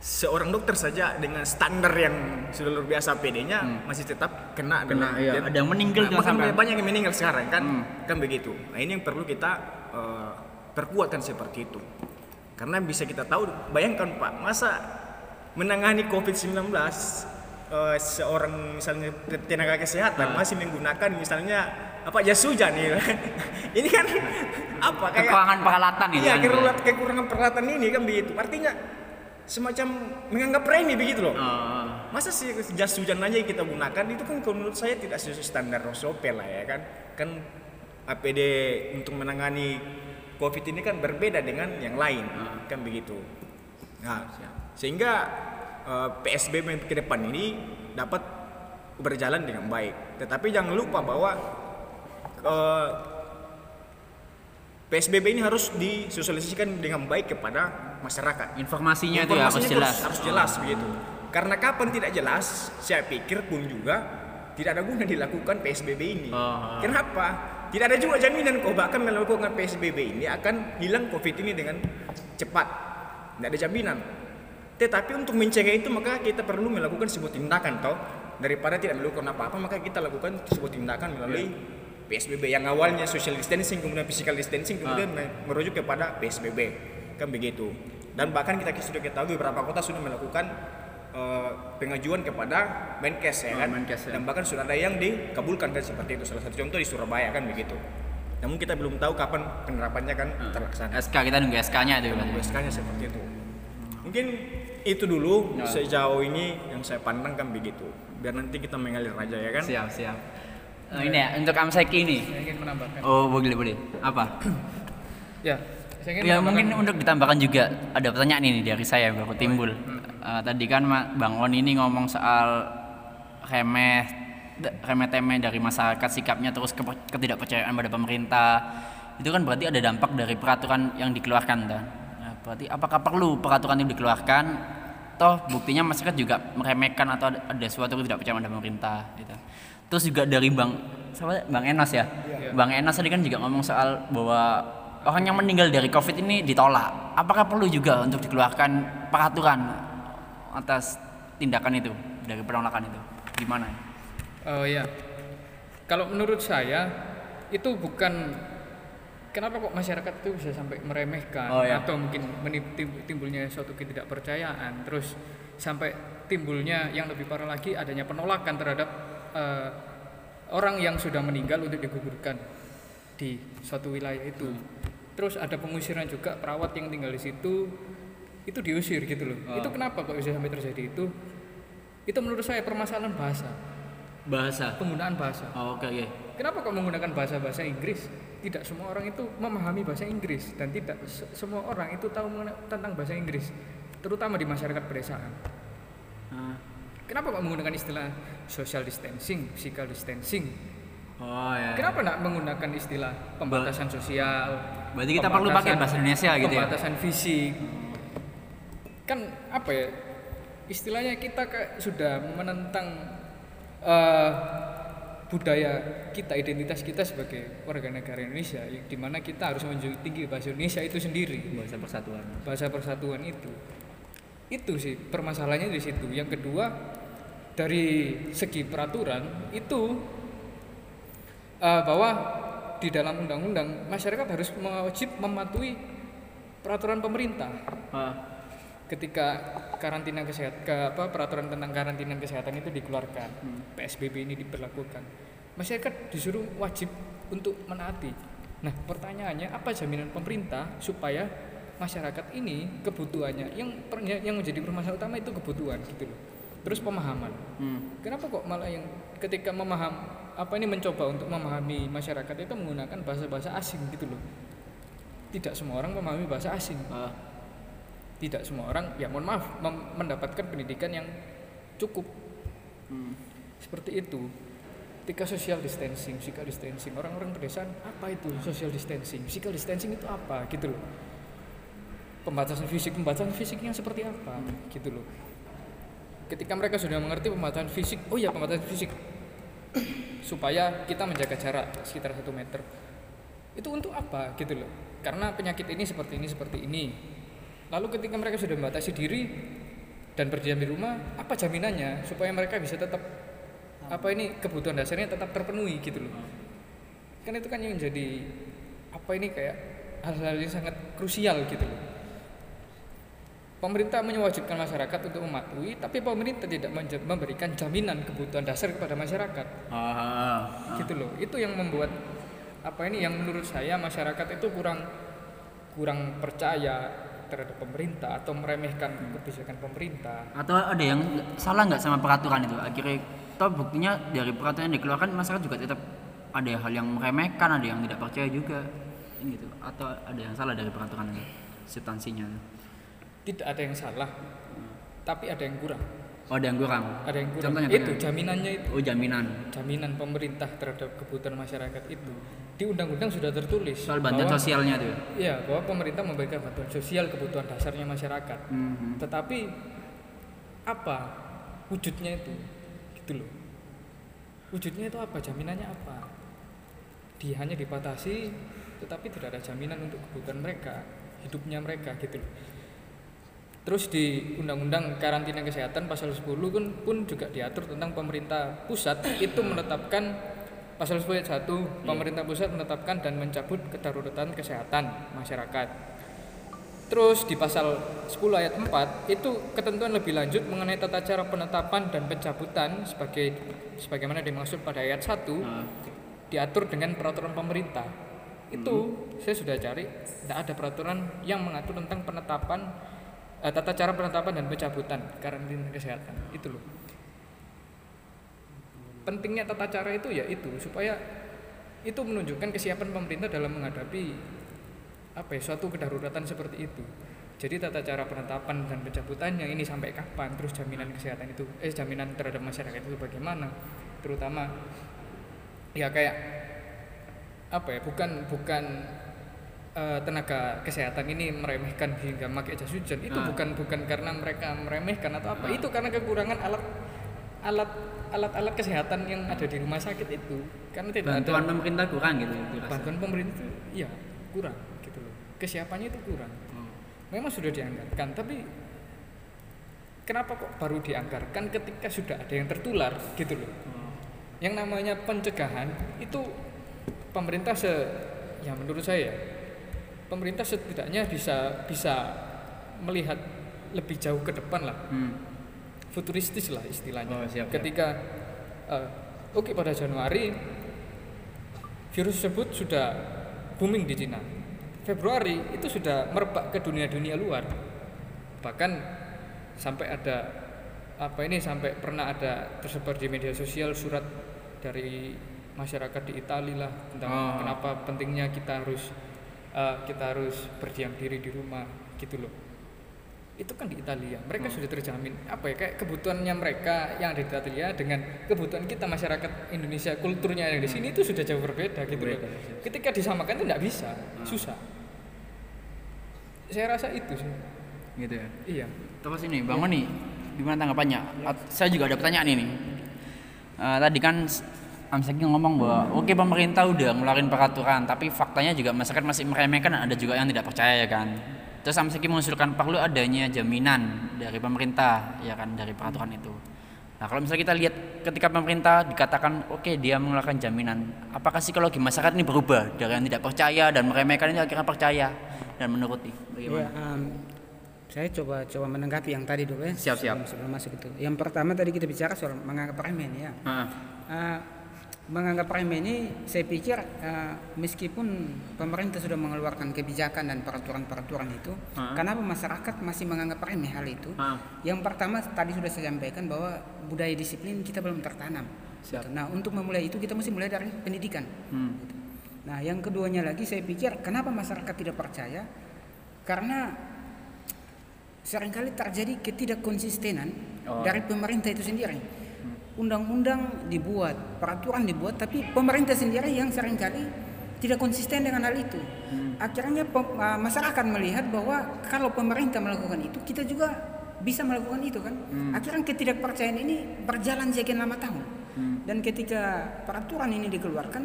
seorang dokter saja dengan standar yang sudah luar biasa PD-nya masih tetap kena Kena, dengan- iya. dan- Ada yang meninggal Nah, juga bahkan sampai. banyak yang meninggal sekarang kan kan begitu nah ini yang perlu kita eh, perkuatkan seperti itu karena bisa kita tahu bayangkan pak masa menangani COVID-19 eh, seorang misalnya tenaga kesehatan masih menggunakan misalnya apa jas hujan nih. Ini kan apa kayak Kekurangan peralatan itu iya kekurangan, kekurangan peralatan ini kan begitu. Artinya semacam menganggap remeh begitu loh. Oh. masa sih jas hujan aja yang kita gunakan? Itu kan kalau menurut saya tidak sesuai standar SOP lah ya kan. Kan APD untuk menangani COVID ini kan berbeda dengan yang lain kan begitu. Nah sehingga eh, PSBB ke depan ini dapat berjalan dengan baik tetapi jangan lupa bahwa eh, PSBB ini harus disosialisasikan dengan baik kepada masyarakat Informasinya itu ya harus jelas. harus, jelas begitu. Karena kapan tidak jelas, saya pikir pun juga tidak ada guna dilakukan PSBB ini. Oh. Kenapa? Tidak ada juga jaminan kok bahkan melakukan PSBB ini akan hilang COVID ini dengan cepat. Tidak ada jaminan. Tetapi untuk mencegah itu maka kita perlu melakukan sebuah tindakan toh. Daripada tidak melakukan apa-apa maka kita lakukan sebuah tindakan melalui PSBB yang awalnya social distancing kemudian physical distancing kemudian merujuk kepada PSBB kan begitu. Dan bahkan kita sudah ketahui beberapa kota sudah melakukan eh, pengajuan kepada Menkes ya Oh, kan? Menkes, ya. dan bahkan sudah ada yang dikabulkan kan seperti itu. Salah satu contoh di Surabaya kan begitu. Namun kita belum tahu kapan penerapannya kan terlaksana. SK kita nunggu SK-nya itu. berarti. USK-nya seperti itu. Mungkin itu dulu sejauh ini yang saya pandang kan begitu. Biar nanti kita mengalir aja ya kan. Siap, siap. Oh, ini ya untuk Amseki ini. saya ingin menambahkan Oh, boleh, boleh. Apa? ya saya ingin Ya menambahkan- mungkin untuk ditambahkan juga ada pertanyaan ini dari saya baru timbul. Eh, tadi kan Bang On ini ngomong soal remeh remeh temeh dari masyarakat sikapnya terus ketidakpercayaan pada pemerintah. Itu kan berarti ada dampak dari peraturan yang dikeluarkan kan. Berarti apakah perlu peraturan itu dikeluarkan? Toh buktinya masyarakat juga meremehkan atau ada, ada suatu ketidakpercayaan pada pemerintah gitu. Terus juga dari Bang siapa? Bang Enos ya. Bang Enos tadi kan juga ngomong soal bahwa orang yang meninggal dari Covid ini ditolak. Apakah perlu juga untuk dikeluarkan peraturan atas tindakan itu dari penolakan itu? Gimana? Oh ya, kalau menurut saya itu bukan kenapa kok masyarakat itu bisa sampai meremehkan Oh, ya. atau mungkin timbulnya suatu ketidakpercayaan, terus sampai timbulnya yang lebih parah lagi adanya penolakan terhadap eh, orang yang sudah meninggal untuk dikuburkan di suatu wilayah itu. Terus ada pengusiran juga perawat yang tinggal di situ itu diusir gitu loh. Itu kenapa kok bisa sampai terjadi itu? Itu menurut saya permasalahan bahasa Bahasa. penggunaan bahasa. Oh, oke oke. Kenapa kok menggunakan bahasa-bahasa Inggris? Tidak semua orang itu memahami bahasa Inggris dan tidak se- semua orang itu tahu tentang bahasa Inggris, terutama di masyarakat pedesaan. Ah. Kenapa kok menggunakan istilah social distancing, physical distancing? Oh ya. Kenapa nak menggunakan istilah pembatasan sosial? Berarti kita perlu pakai bahasa Indonesia gitu ya? Pembatasan fisik. Kan apa ya? Istilahnya kita sudah menentang eh, budaya kita, identitas kita sebagai warga negara Indonesia, yang di mana kita harus menjunjung tinggi bahasa Indonesia itu sendiri, Bahasa persatuan. bahasa persatuan itu. Itu sih permasalahannya di situ. Yang kedua dari segi peraturan itu eh, bahwa di dalam undang-undang masyarakat harus wajib mematuhi peraturan pemerintah Ah. Ketika karantina kesehatan ke apa peraturan tentang karantina kesehatan itu dikeluarkan PSBB ini diberlakukan. Masyarakat disuruh wajib untuk menaati. Nah pertanyaannya apa jaminan pemerintah supaya masyarakat ini kebutuhannya yang yang menjadi permasalahan utama itu kebutuhan gitu loh. Terus pemahaman. Hmm. kenapa kok malah yang ketika memaham apa ini mencoba untuk memahami masyarakat itu menggunakan bahasa-bahasa asing gitu loh. Tidak semua orang memahami bahasa asing. Ah. Tidak semua orang ya mohon maaf mendapatkan pendidikan yang cukup. Hmm. seperti itu. Ketika social distancing physical distancing orang-orang pedesaan apa itu social distancing? Physical distancing itu apa? Gitu loh. Pembatasan fisik pembatasan fisiknya seperti apa? Gitu loh. Ketika mereka sudah mengerti pembatasan fisik oh ya pembatasan fisik. Supaya kita menjaga jarak sekitar satu meter. Itu untuk apa? Gitu loh. Karena penyakit ini seperti ini seperti ini lalu ketika mereka sudah membatasi diri dan berdiam di rumah apa jaminannya supaya mereka bisa tetap apa ini kebutuhan dasarnya tetap terpenuhi gitu loh. Kan itu kan yang jadi apa ini kayak hal-hal yang sangat krusial gitu loh. Pemerintah mewajibkan masyarakat untuk mematuhi tapi pemerintah tidak memberikan jaminan kebutuhan dasar kepada masyarakat. Ah, gitu loh. Itu yang membuat apa ini yang menurut saya masyarakat itu kurang kurang percaya terhadap pemerintah atau meremehkan kebijakan pemerintah. Atau ada yang salah nggak sama peraturan itu? Akhirnya toh buktinya dari peraturan yang dikeluarkan masyarakat juga tetap ada hal yang meremehkan ada yang tidak percaya juga. Gitu. Atau ada yang salah dari peraturan itu substansinya tidak ada yang salah tapi ada yang kurang oh ada yang kurang ada yang kurang Contohnya, itu jaminannya itu oh jaminan jaminan pemerintah terhadap kebutuhan masyarakat itu di undang-undang sudah tertulis soal bantuan bahwa- sosialnya tuh Iya, bahwa pemerintah memberikan bantuan sosial kebutuhan dasarnya masyarakat. Mhm. Tetapi apa wujudnya itu? Gitu loh. Wujudnya itu apa? Jaminannya apa? Dia hanya dibatasi, tetapi tidak ada jaminan untuk kebutuhan mereka, hidupnya mereka gitu loh. Terus di Undang-Undang Karantina Kesehatan pasal 10 pun, pun juga diatur tentang pemerintah pusat itu menetapkan pasal 10 ayat 1 pemerintah pusat menetapkan dan mencabut kedaruratan kesehatan masyarakat. Terus di pasal 10 ayat 4 itu ketentuan lebih lanjut mengenai tata cara penetapan dan pencabutan sebagai sebagaimana dimaksud pada ayat 1 diatur dengan peraturan pemerintah. Itu saya sudah cari tidak ada peraturan yang mengatur tentang penetapan eh, tata cara penetapan dan pencabutan karantina kesehatan. Itu loh. Pentingnya tata cara itu ya itu supaya itu menunjukkan kesiapan pemerintah dalam menghadapi apa ya suatu kedaruratan seperti itu. Jadi tata cara penetapan dan pencabutannya ini sampai kapan, terus jaminan kesehatan itu, eh jaminan terhadap masyarakat itu bagaimana, terutama ya kayak apa ya bukan bukan eh, tenaga kesehatan ini meremehkan hingga pakai jas hujan itu Ah. bukan bukan karena mereka meremehkan atau apa itu karena kekurangan alat alat alat-alat kesehatan yang ada di rumah sakit itu karena tidak bantuan ada pemerintah kurang gitu dirasa. bantuan pemerintah itu ya kurang gitu loh kesiapannya itu kurang Oh. memang sudah dianggarkan tapi kenapa kok baru dianggarkan ketika sudah ada yang tertular gitu loh yang namanya pencegahan itu pemerintah se ya menurut saya pemerintah setidaknya bisa bisa melihat lebih jauh ke depan lah Hmm. futuristis lah istilahnya Oh, siap, siap. ketika eh, oke pada Januari virus tersebut sudah booming di Cina Februari itu sudah merebak ke dunia-dunia luar bahkan sampai ada apa ini sampai pernah ada tersebar di media sosial surat dari masyarakat di Italia lah tentang Oh. kenapa pentingnya kita harus eh, kita harus berdiam diri di rumah gitu loh. Itu kan di Italia. Mereka sudah terjamin. Apa ya kayak kebutuhannya mereka yang ada di Italia dengan kebutuhan kita masyarakat Indonesia kulturnya yang di sini itu sudah jauh berbeda gitu loh. Berbeda, ketika disamakan itu tidak bisa. Susah. Saya rasa itu sih. Gitu ya? Iya. Terus ini bangun nih gimana tanggapannya? At- saya juga ada pertanyaan ini. Eh, tadi kan Amseki ngomong bahwa oke pemerintah udah ngeluarin peraturan tapi faktanya juga masyarakat masih meremehkan ada juga yang tidak percaya ya kan terus Amseki mengusulkan perlu adanya jaminan dari pemerintah ya kan dari peraturan itu nah kalau misalnya kita lihat ketika pemerintah dikatakan oke dia mengeluarkan jaminan apakah psikologi masyarakat ini berubah dari yang tidak percaya dan meremehkan ini akhirnya percaya dan menuruti Ya, bagaimana em, saya coba coba menanggapi yang tadi dulu ya. Siap, siap. Sebelum, sebelum masuk itu. Yang pertama tadi kita bicara soal menganggap remeh ya. Ah, Eh, menganggap remeh ini saya pikir eh, meskipun pemerintah sudah mengeluarkan kebijakan dan peraturan-peraturan itu, Ah. kenapa masyarakat masih menganggap remeh hal itu? ah. Yang pertama tadi sudah saya sampaikan bahwa budaya disiplin kita belum tertanam. Siap. Gitu. Nah untuk memulai itu kita mesti mulai dari pendidikan. Hmm. Nah, yang keduanya lagi saya pikir kenapa masyarakat tidak percaya? Karena sering kali terjadi ketidakkonsistenan Oh. dari pemerintah itu sendiri. Undang-undang dibuat, peraturan dibuat, tapi pemerintah sendiri yang sering kali tidak konsisten dengan hal itu. Akhirnya pem- uh, masyarakat melihat bahwa kalau pemerintah melakukan itu, kita juga bisa melakukan itu kan. Akhirnya ketidakpercayaan ini berjalan sekian lama tahun. Dan ketika peraturan ini dikeluarkan,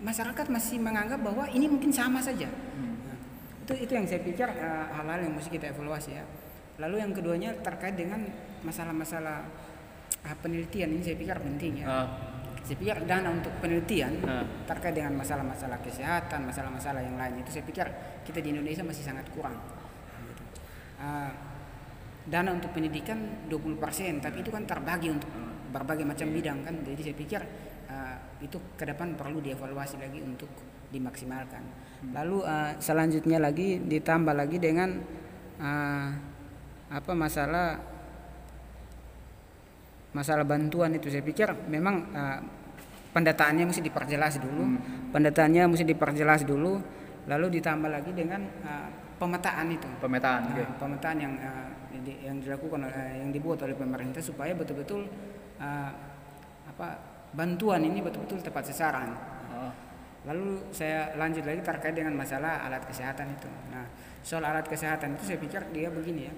masyarakat masih menganggap bahwa ini mungkin sama saja. Nah, itu itu yang saya pikir uh, hal-hal yang mesti kita evaluasi ya. lalu yang keduanya terkait dengan masalah-masalah ah, penelitian ini saya pikir penting ya Ah, saya pikir dana untuk penelitian Ah. terkait dengan masalah-masalah kesehatan, masalah-masalah yang lain itu saya pikir kita di Indonesia masih sangat kurang. Ah, dana untuk pendidikan 20% tapi itu kan terbagi untuk berbagai macam bidang kan. Jadi saya pikir ah, itu ke depan perlu dievaluasi lagi untuk dimaksimalkan. Lalu ah, selanjutnya lagi ditambah lagi dengan ah, apa masalah masalah bantuan itu saya pikir memang uh, pendataannya mesti diperjelas dulu pendataannya mesti diperjelas dulu lalu ditambah lagi dengan uh, pemetaan itu pemetaan. oke. Nah, pemetaan yang uh, yang dilakukan uh, yang dibuat oleh pemerintah supaya betul-betul uh, apa bantuan ini betul-betul tepat sasaran Oh. Lalu saya lanjut lagi terkait dengan masalah alat kesehatan itu. Nah, soal alat kesehatan itu saya pikir dia begini ya.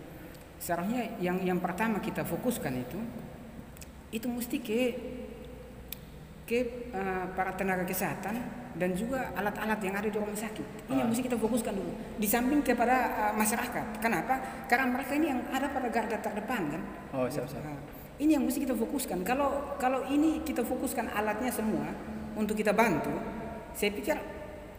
Seharusnya yang yang pertama kita fokuskan itu itu mesti ke ke eh, para tenaga kesehatan dan juga alat-alat yang ada di rumah sakit. Ini yang mesti kita fokuskan dulu. Di samping kepada eh, masyarakat. Kenapa? Karena mereka ini yang ada pada garda terdepan kan. Oh, siap, siap. Nah, ini yang mesti kita fokuskan. Kalau kalau ini kita fokuskan alatnya semua untuk kita bantu, saya pikir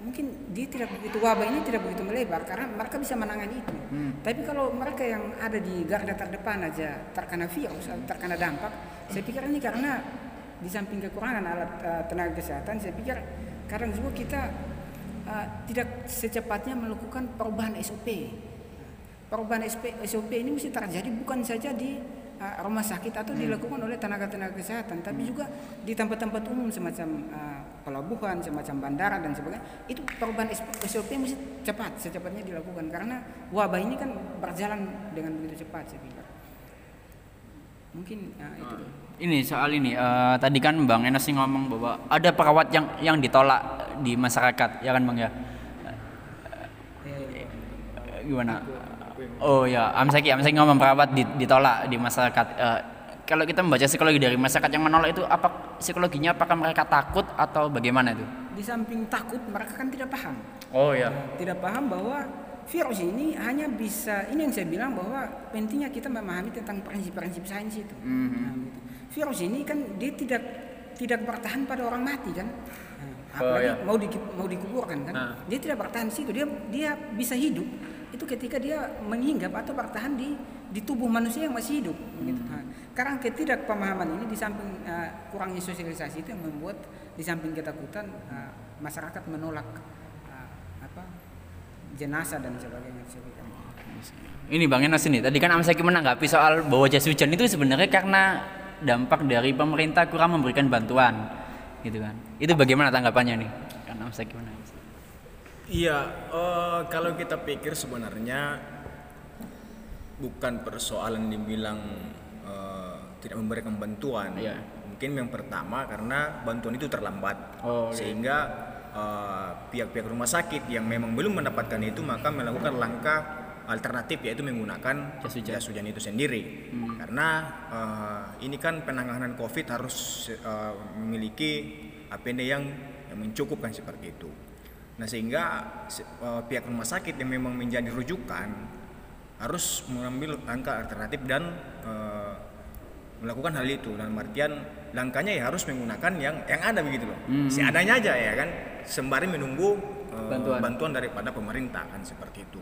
mungkin dia tidak begitu wabah ini tidak begitu melebar karena mereka bisa menangani itu. Tapi kalau mereka yang ada di garda terdepan aja terkena virus, terkena dampak, saya pikir ini karena di samping kekurangan alat eh, tenaga kesehatan, saya pikir kadang juga kita eh, tidak secepatnya melakukan perubahan SOP perubahan SP, SOP ini mesti terjadi bukan saja di uh, rumah sakit atau dilakukan oleh tenaga-tenaga kesehatan, tapi juga di tempat-tempat umum semacam uh, pelabuhan, semacam bandara dan sebagainya. Itu perubahan SP SOP mesti cepat, secepatnya dilakukan karena wabah ini kan berjalan dengan begitu cepat saya pikir. Mungkin uh, itu. Ini soal ini eh, tadi kan Bang sih ngomong bahwa ada perawat yang yang ditolak di masyarakat, ya kan Bang ya? Ya, ya. Eh, Gimana? Oh ya, Amsaki, Amsaki ngomong perawat di- ditolak di masyarakat. Eh, kalau kita membaca psikologi dari masyarakat yang menolak itu apa psikologinya apakah mereka takut atau bagaimana itu? Di samping takut mereka kan tidak paham. Oh ya. tidak paham bahwa virus ini hanya bisa ini yang saya bilang bahwa pentingnya kita memahami tentang prinsip-prinsip sains itu. Nah, gitu. Virus ini kan dia tidak tidak bertahan pada orang mati kan. Nah, Oh, apalagi ya. mau di, mau dikuburkan kan. Nah. Dia tidak bertahan di situ. Dia dia bisa hidup itu ketika dia menghinggap atau bertahan di di tubuh manusia yang masih hidup gitu. Nah, karena ketidakpemahaman ini di samping uh, kurangnya sosialisasi itu yang membuat di samping ketakutan uh, masyarakat menolak jenazah dan sebagainya. Ini Bang Enas ini, tadi kan Amsaki menanggapi soal bahwa jas hujan itu sebenarnya karena dampak dari pemerintah kurang memberikan bantuan, gitu kan? Itu bagaimana tanggapannya nih? Karena Amsaki menanggapi. Iya, eh, kalau kita pikir sebenarnya bukan persoalan dibilang eh, tidak memberikan bantuan. Iya. Mungkin yang pertama karena bantuan itu terlambat, Oh, oke. sehingga eh, pihak-pihak rumah sakit yang memang belum mendapatkan itu maka melakukan langkah alternatif yaitu menggunakan Jas hujan. jas hujan itu sendiri. Karena eh, ini kan penanganan COVID harus eh, memiliki APD yang, yang mencukupkan seperti itu. Nah sehingga se- eh, pihak rumah sakit yang memang menjadi rujukan harus mengambil langkah alternatif dan eh, melakukan hal itu. Dalam artian langkahnya ya harus menggunakan yang yang ada begitu loh. Seadanya aja ya kan sembari menunggu eh, Bantuan. bantuan daripada pemerintah kan seperti itu.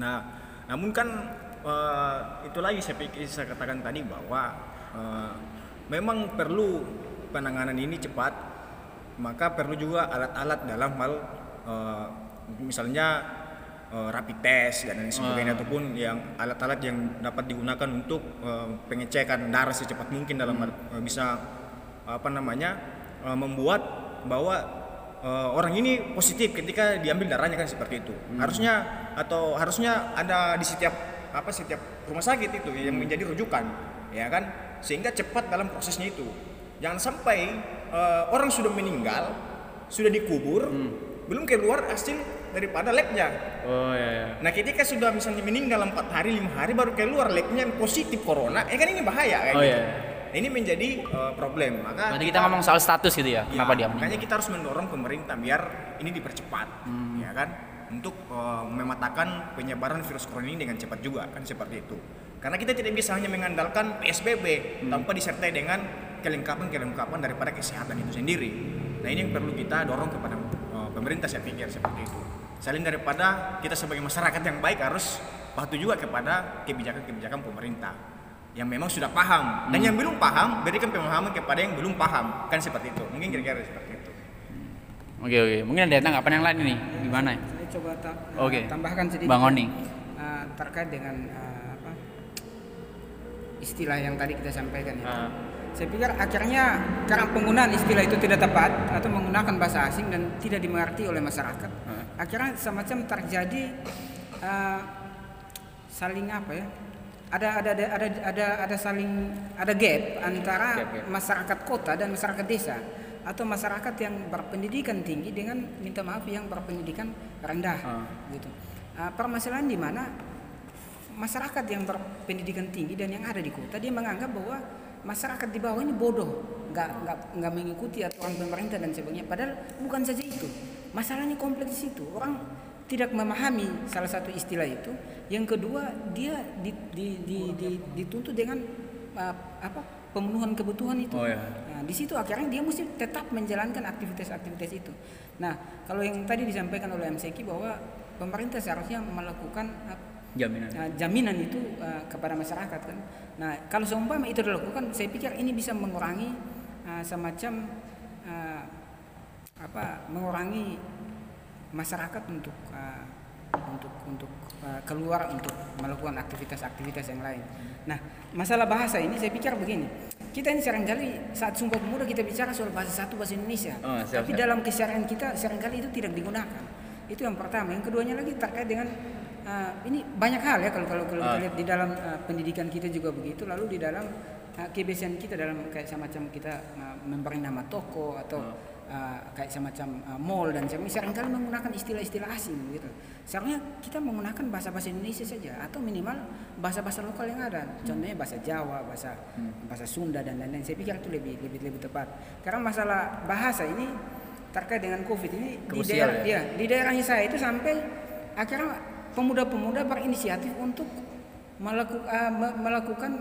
Nah namun kan eh, itu lagi saya pikir saya katakan tadi bahwa eh, memang perlu penanganan ini cepat maka perlu juga alat-alat dalam hal eh, misalnya eh, rapid test dan lain sebagainya ataupun yang alat-alat yang dapat digunakan untuk eh, pengecekan darah secepat mungkin dalam hal- eh, bisa apa namanya eh, membuat bahwa eh, orang ini positif ketika diambil darahnya kan seperti itu. Harusnya atau harusnya ada di setiap apa setiap rumah sakit itu yang menjadi rujukan ya kan? Sehingga cepat dalam prosesnya itu. Jangan sampai eh, orang sudah meninggal sudah dikubur belum keluar hasil daripada labnya Oh ya ya. nah ketika sudah misalnya meninggal empat hari lima hari baru keluar labnya positif corona ya kan ini bahaya kayak Oh, gitu. iya. Nah, ini menjadi eh, problem maka Berarti kita ngomong soal status gitu ya? Ya, Kenapa dia makanya kita harus mendorong pemerintah biar ini dipercepat, Hmm. ya kan? untuk eh, mematakan penyebaran virus corona ini dengan cepat juga kan seperti itu. Karena kita tidak bisa hanya mengandalkan PSBB tanpa disertai dengan kelengkapan-kelengkapan daripada kesehatan itu sendiri. Nah ini yang perlu kita dorong kepada eh, pemerintah saya pikir seperti itu. Selain daripada kita sebagai masyarakat yang baik harus patuh juga kepada kebijakan-kebijakan pemerintah yang memang sudah paham dan yang belum paham berikan pemahaman kepada yang belum paham kan seperti itu mungkin kira-kira seperti itu Oke oke. Mungkin ada tanggapan yang lain ini gimana? ya? Saya coba ta- Oke. tambahkan sedikit Bang Oni. uh, terkait dengan uh, apa istilah yang tadi kita sampaikan itu. Ah. Saya pikir akhirnya karena penggunaan istilah itu tidak tepat atau menggunakan bahasa asing dan tidak dimengerti oleh masyarakat, Ah. Akhirnya semacam terjadi uh, saling apa ya? Ada ada ada ada ada, ada saling ada gap antara Gap, gap. masyarakat kota dan masyarakat desa atau masyarakat yang berpendidikan tinggi dengan minta maaf yang berpendidikan rendah Ah. gitu. Uh, permasalahan di mana masyarakat yang berpendidikan tinggi dan yang ada di kota dia menganggap bahwa masyarakat di bawah ini bodoh, nggak nggak nggak mengikuti aturan pemerintah dan sebagainya. Padahal bukan saja itu, masalahnya kompleks itu. Orang tidak memahami salah satu istilah itu. Yang kedua dia di, di, di, di- dituntut dengan uh, apa pemenuhan kebutuhan itu. Oh, ya. Nah, di situ akhirnya dia mesti tetap menjalankan aktivitas-aktivitas itu. Nah, kalau yang tadi disampaikan oleh MCK bahwa pemerintah seharusnya melakukan uh, Jaminan. uh, jaminan itu uh, kepada masyarakat kan. Nah, kalau seumpama itu dilakukan, saya pikir ini bisa mengurangi uh, semacam apa? Mengurangi masyarakat untuk uh, untuk untuk uh, keluar untuk melakukan aktivitas-aktivitas yang lain. Nah, masalah bahasa ini saya pikir begini. Kita ini sering kali saat Sumpah Pemuda kita bicara soal bahasa satu bahasa Indonesia. Oh, siap, Tapi siap. dalam keseharian kita sering kali itu tidak digunakan. Itu yang pertama. Yang keduanya lagi terkait dengan uh, ini banyak hal ya kalau kalau kalau kita Ah. lihat di dalam uh, pendidikan kita juga begitu. Lalu di dalam uh, kebiasaan kita dalam kayak semacam kita uh, memberi nama toko atau uh, kayak semacam uh, mall dan sebagainya sering kali menggunakan istilah-istilah asing gitu. Seharusnya kita menggunakan bahasa-bahasa Indonesia saja atau minimal bahasa-bahasa lokal yang ada. Contohnya bahasa Jawa, bahasa bahasa Sunda dan lain-lain. Saya pikir itu lebih lebih lebih tepat. Karena masalah bahasa ini terkait dengan Covid ini di Krusial daerah ya, di daerahnya saya itu sampai akhirnya pemuda-pemuda berinisiatif untuk melaku- uh, me- melakukan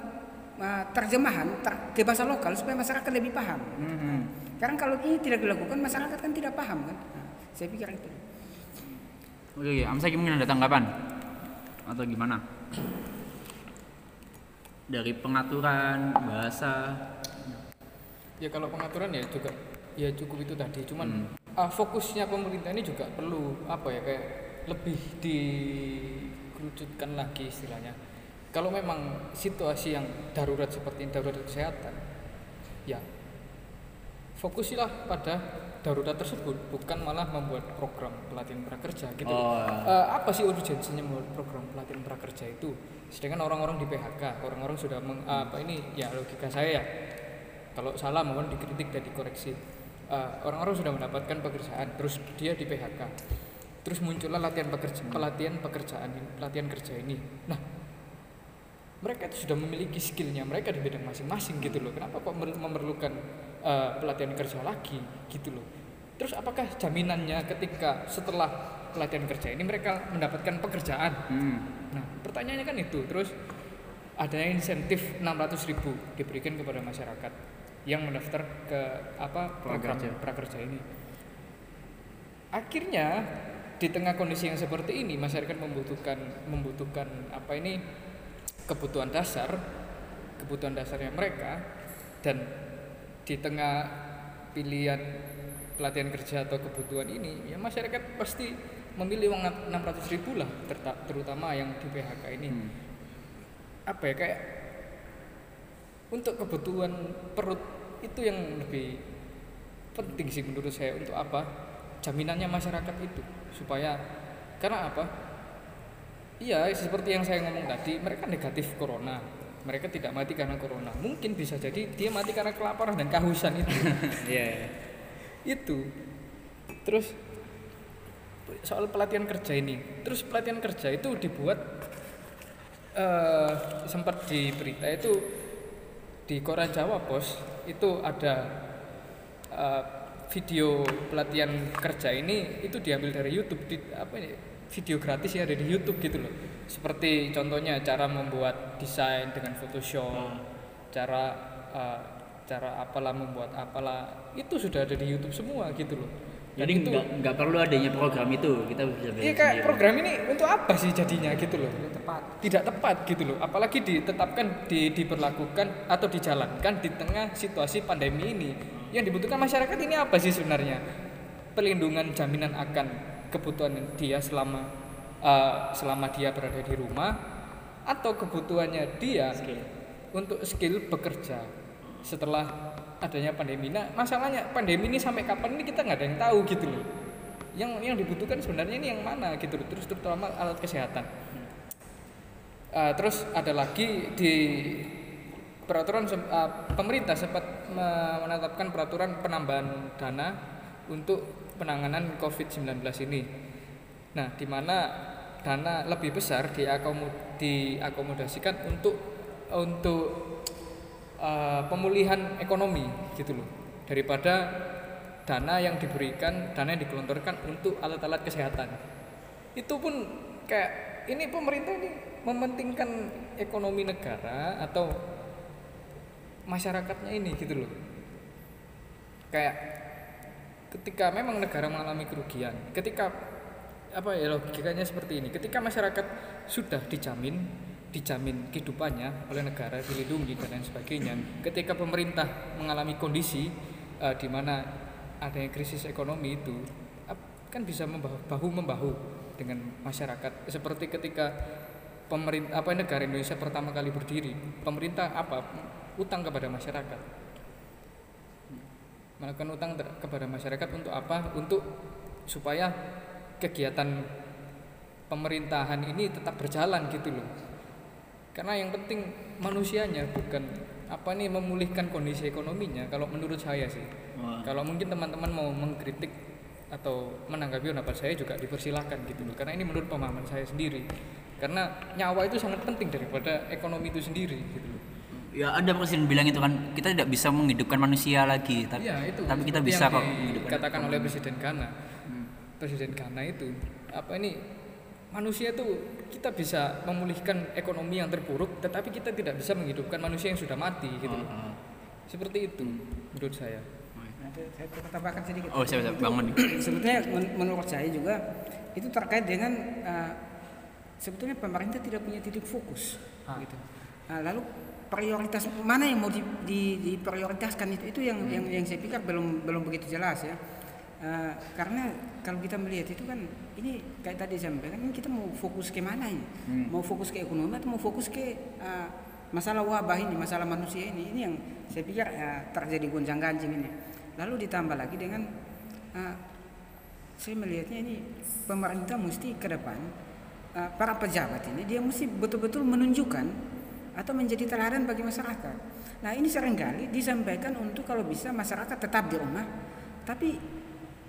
uh, terjemahan ter- ke bahasa lokal supaya masyarakat lebih paham. Mhm. Karena kalau ini tidak dilakukan masyarakat kan tidak paham kan. Nah, saya pikir itu. Oke, oke. Amsaki mungkin ada tanggapan atau gimana? Dari pengaturan bahasa. Ya kalau pengaturan ya juga ya cukup itu tadi. Cuman Hmm. ah, fokusnya pemerintah ini juga perlu apa ya kayak lebih dikerucutkan lagi istilahnya. Kalau memang situasi yang darurat seperti ini, darurat kesehatan, ya fokusilah pada darurat tersebut, bukan malah membuat program pelatihan prakerja gitu. Oh. Eh, apa sih urgensinya membuat program pelatihan prakerja itu? Sedangkan orang-orang di PHK, orang-orang sudah meng, apa ini ya logika saya ya. Kalau salah mohon dikritik dan dikoreksi. Eh, orang-orang sudah mendapatkan pekerjaan, terus dia di PHK. Terus muncullah latihan pekerja, pelatihan pekerjaan, ini- pelatihan kerja ini. Nah, mereka itu sudah memiliki skillnya mereka di bidang masing-masing gitu loh. Kenapa kok mer- memerlukan eh, pelatihan kerja lagi gitu loh? Terus apakah jaminannya ketika setelah pelatihan kerja ini mereka mendapatkan pekerjaan? Hmm. Nah, pertanyaannya kan itu. Terus ada insentif 600.000 ribu diberikan kepada masyarakat yang mendaftar ke apa program Prakerja. prakerja ini. Akhirnya di tengah kondisi yang seperti ini masyarakat membutuhkan membutuhkan apa ini kebutuhan dasar, kebutuhan dasarnya mereka dan di tengah pilihan pelatihan kerja atau kebutuhan ini ya masyarakat pasti memilih uang 600 ribu lah terutama yang di PHK ini. Hmm. apa ya kayak untuk kebutuhan perut itu yang lebih penting sih menurut saya untuk apa jaminannya masyarakat itu. Supaya karena apa? Iya seperti yang saya ngomong tadi mereka negatif corona mereka tidak mati karena corona. Mungkin bisa jadi dia mati karena kelaparan dan kehausan itu. Iya. itu. Terus soal pelatihan kerja ini. Terus pelatihan kerja itu dibuat eh sempat di berita itu di koran Jawa Pos itu ada eh, video pelatihan kerja ini itu diambil dari YouTube di apa ini video gratis yang ada di YouTube gitu loh seperti contohnya cara membuat desain dengan Photoshop cara uh, cara apalah membuat apalah itu sudah ada di YouTube semua gitu loh Dan Jadi itu nggak perlu adanya program itu kita bisa Iya kayak sendiri. program ini untuk apa sih jadinya gitu loh? Tepat. Tidak tepat gitu loh. Apalagi ditetapkan di, diberlakukan atau dijalankan di tengah situasi pandemi ini. Yang dibutuhkan masyarakat ini apa sih sebenarnya? Pelindungan jaminan akan kebutuhan dia selama uh, selama dia berada di rumah atau kebutuhannya dia untuk skill bekerja setelah adanya pandemi. Nah, masalahnya pandemi ini sampai kapan ini kita nggak ada yang tahu gitu loh. Yang yang dibutuhkan sebenarnya ini yang mana gitu loh. Terus terutama alat kesehatan. Uh, terus ada lagi di peraturan uh, pemerintah sempat me- menetapkan peraturan penambahan dana untuk penanganan COVID-19 ini. Nah, di mana dana lebih besar diakomo- diakomodasikan untuk untuk uh, pemulihan ekonomi gitu loh. Daripada dana yang diberikan dana yang digelontorkan untuk alat-alat kesehatan. Itu pun kayak ini pemerintah ini mementingkan ekonomi negara atau masyarakatnya ini gitu loh. Kayak ketika memang negara mengalami kerugian ketika apa ya logikanya seperti ini ketika masyarakat sudah dijamin dijamin kehidupannya oleh negara dilindungi dan lain sebagainya ketika pemerintah mengalami kondisi eh, di mana adanya krisis ekonomi itu kan bisa membahu, bahu membahu dengan masyarakat. Seperti ketika pemerintah apa negara Indonesia pertama kali berdiri pemerintah apa utang kepada masyarakat melakukan utang kepada masyarakat untuk apa? Untuk supaya kegiatan pemerintahan ini tetap berjalan gitu loh. Karena yang penting manusianya bukan apa nih memulihkan kondisi ekonominya kalau menurut saya sih. Wah. kalau mungkin teman-teman mau mengkritik atau menanggapi pendapat saya juga dipersilahkan gitu loh. Karena ini menurut pemahaman saya sendiri. Karena nyawa itu sangat penting daripada ekonomi itu sendiri gitu loh Ya ada presiden bilang itu kan kita tidak bisa menghidupkan manusia lagi, tapi, Iya, itu tapi kita seperti bisa yang kok menghidupkan. dikatakan oleh Presiden Ghana. Presiden Ghana itu apa ini manusia itu kita bisa memulihkan ekonomi yang terpuruk, tetapi kita tidak bisa menghidupkan manusia yang sudah mati gitu. loh. Oh, oh. Seperti itu menurut saya. Nah, saya saya tambahkan sedikit. Oh, siap, siap. Bangun sebetulnya men- menurut saya juga itu terkait dengan uh, sebetulnya pemerintah tidak punya titik fokus Ah. gitu. Nah, lalu prioritas mana yang mau di, di- diprioritaskan itu itu yang, yang yang saya pikir belum belum begitu jelas ya. Uh, karena kalau kita melihat itu kan ini kayak tadi saya sampaikan ini kita mau fokus ke mana ini? Mau fokus ke ekonomi atau mau fokus ke uh, masalah wabah ini, masalah manusia ini? Ini yang saya pikir uh, terjadi gonjang-ganjing ini. Lalu ditambah lagi dengan uh, saya melihatnya ini pemerintah mesti ke depan uh, para pejabat ini dia mesti betul-betul menunjukkan atau menjadi teladan bagi masyarakat. Nah ini sering kali disampaikan untuk kalau bisa masyarakat tetap di rumah, tapi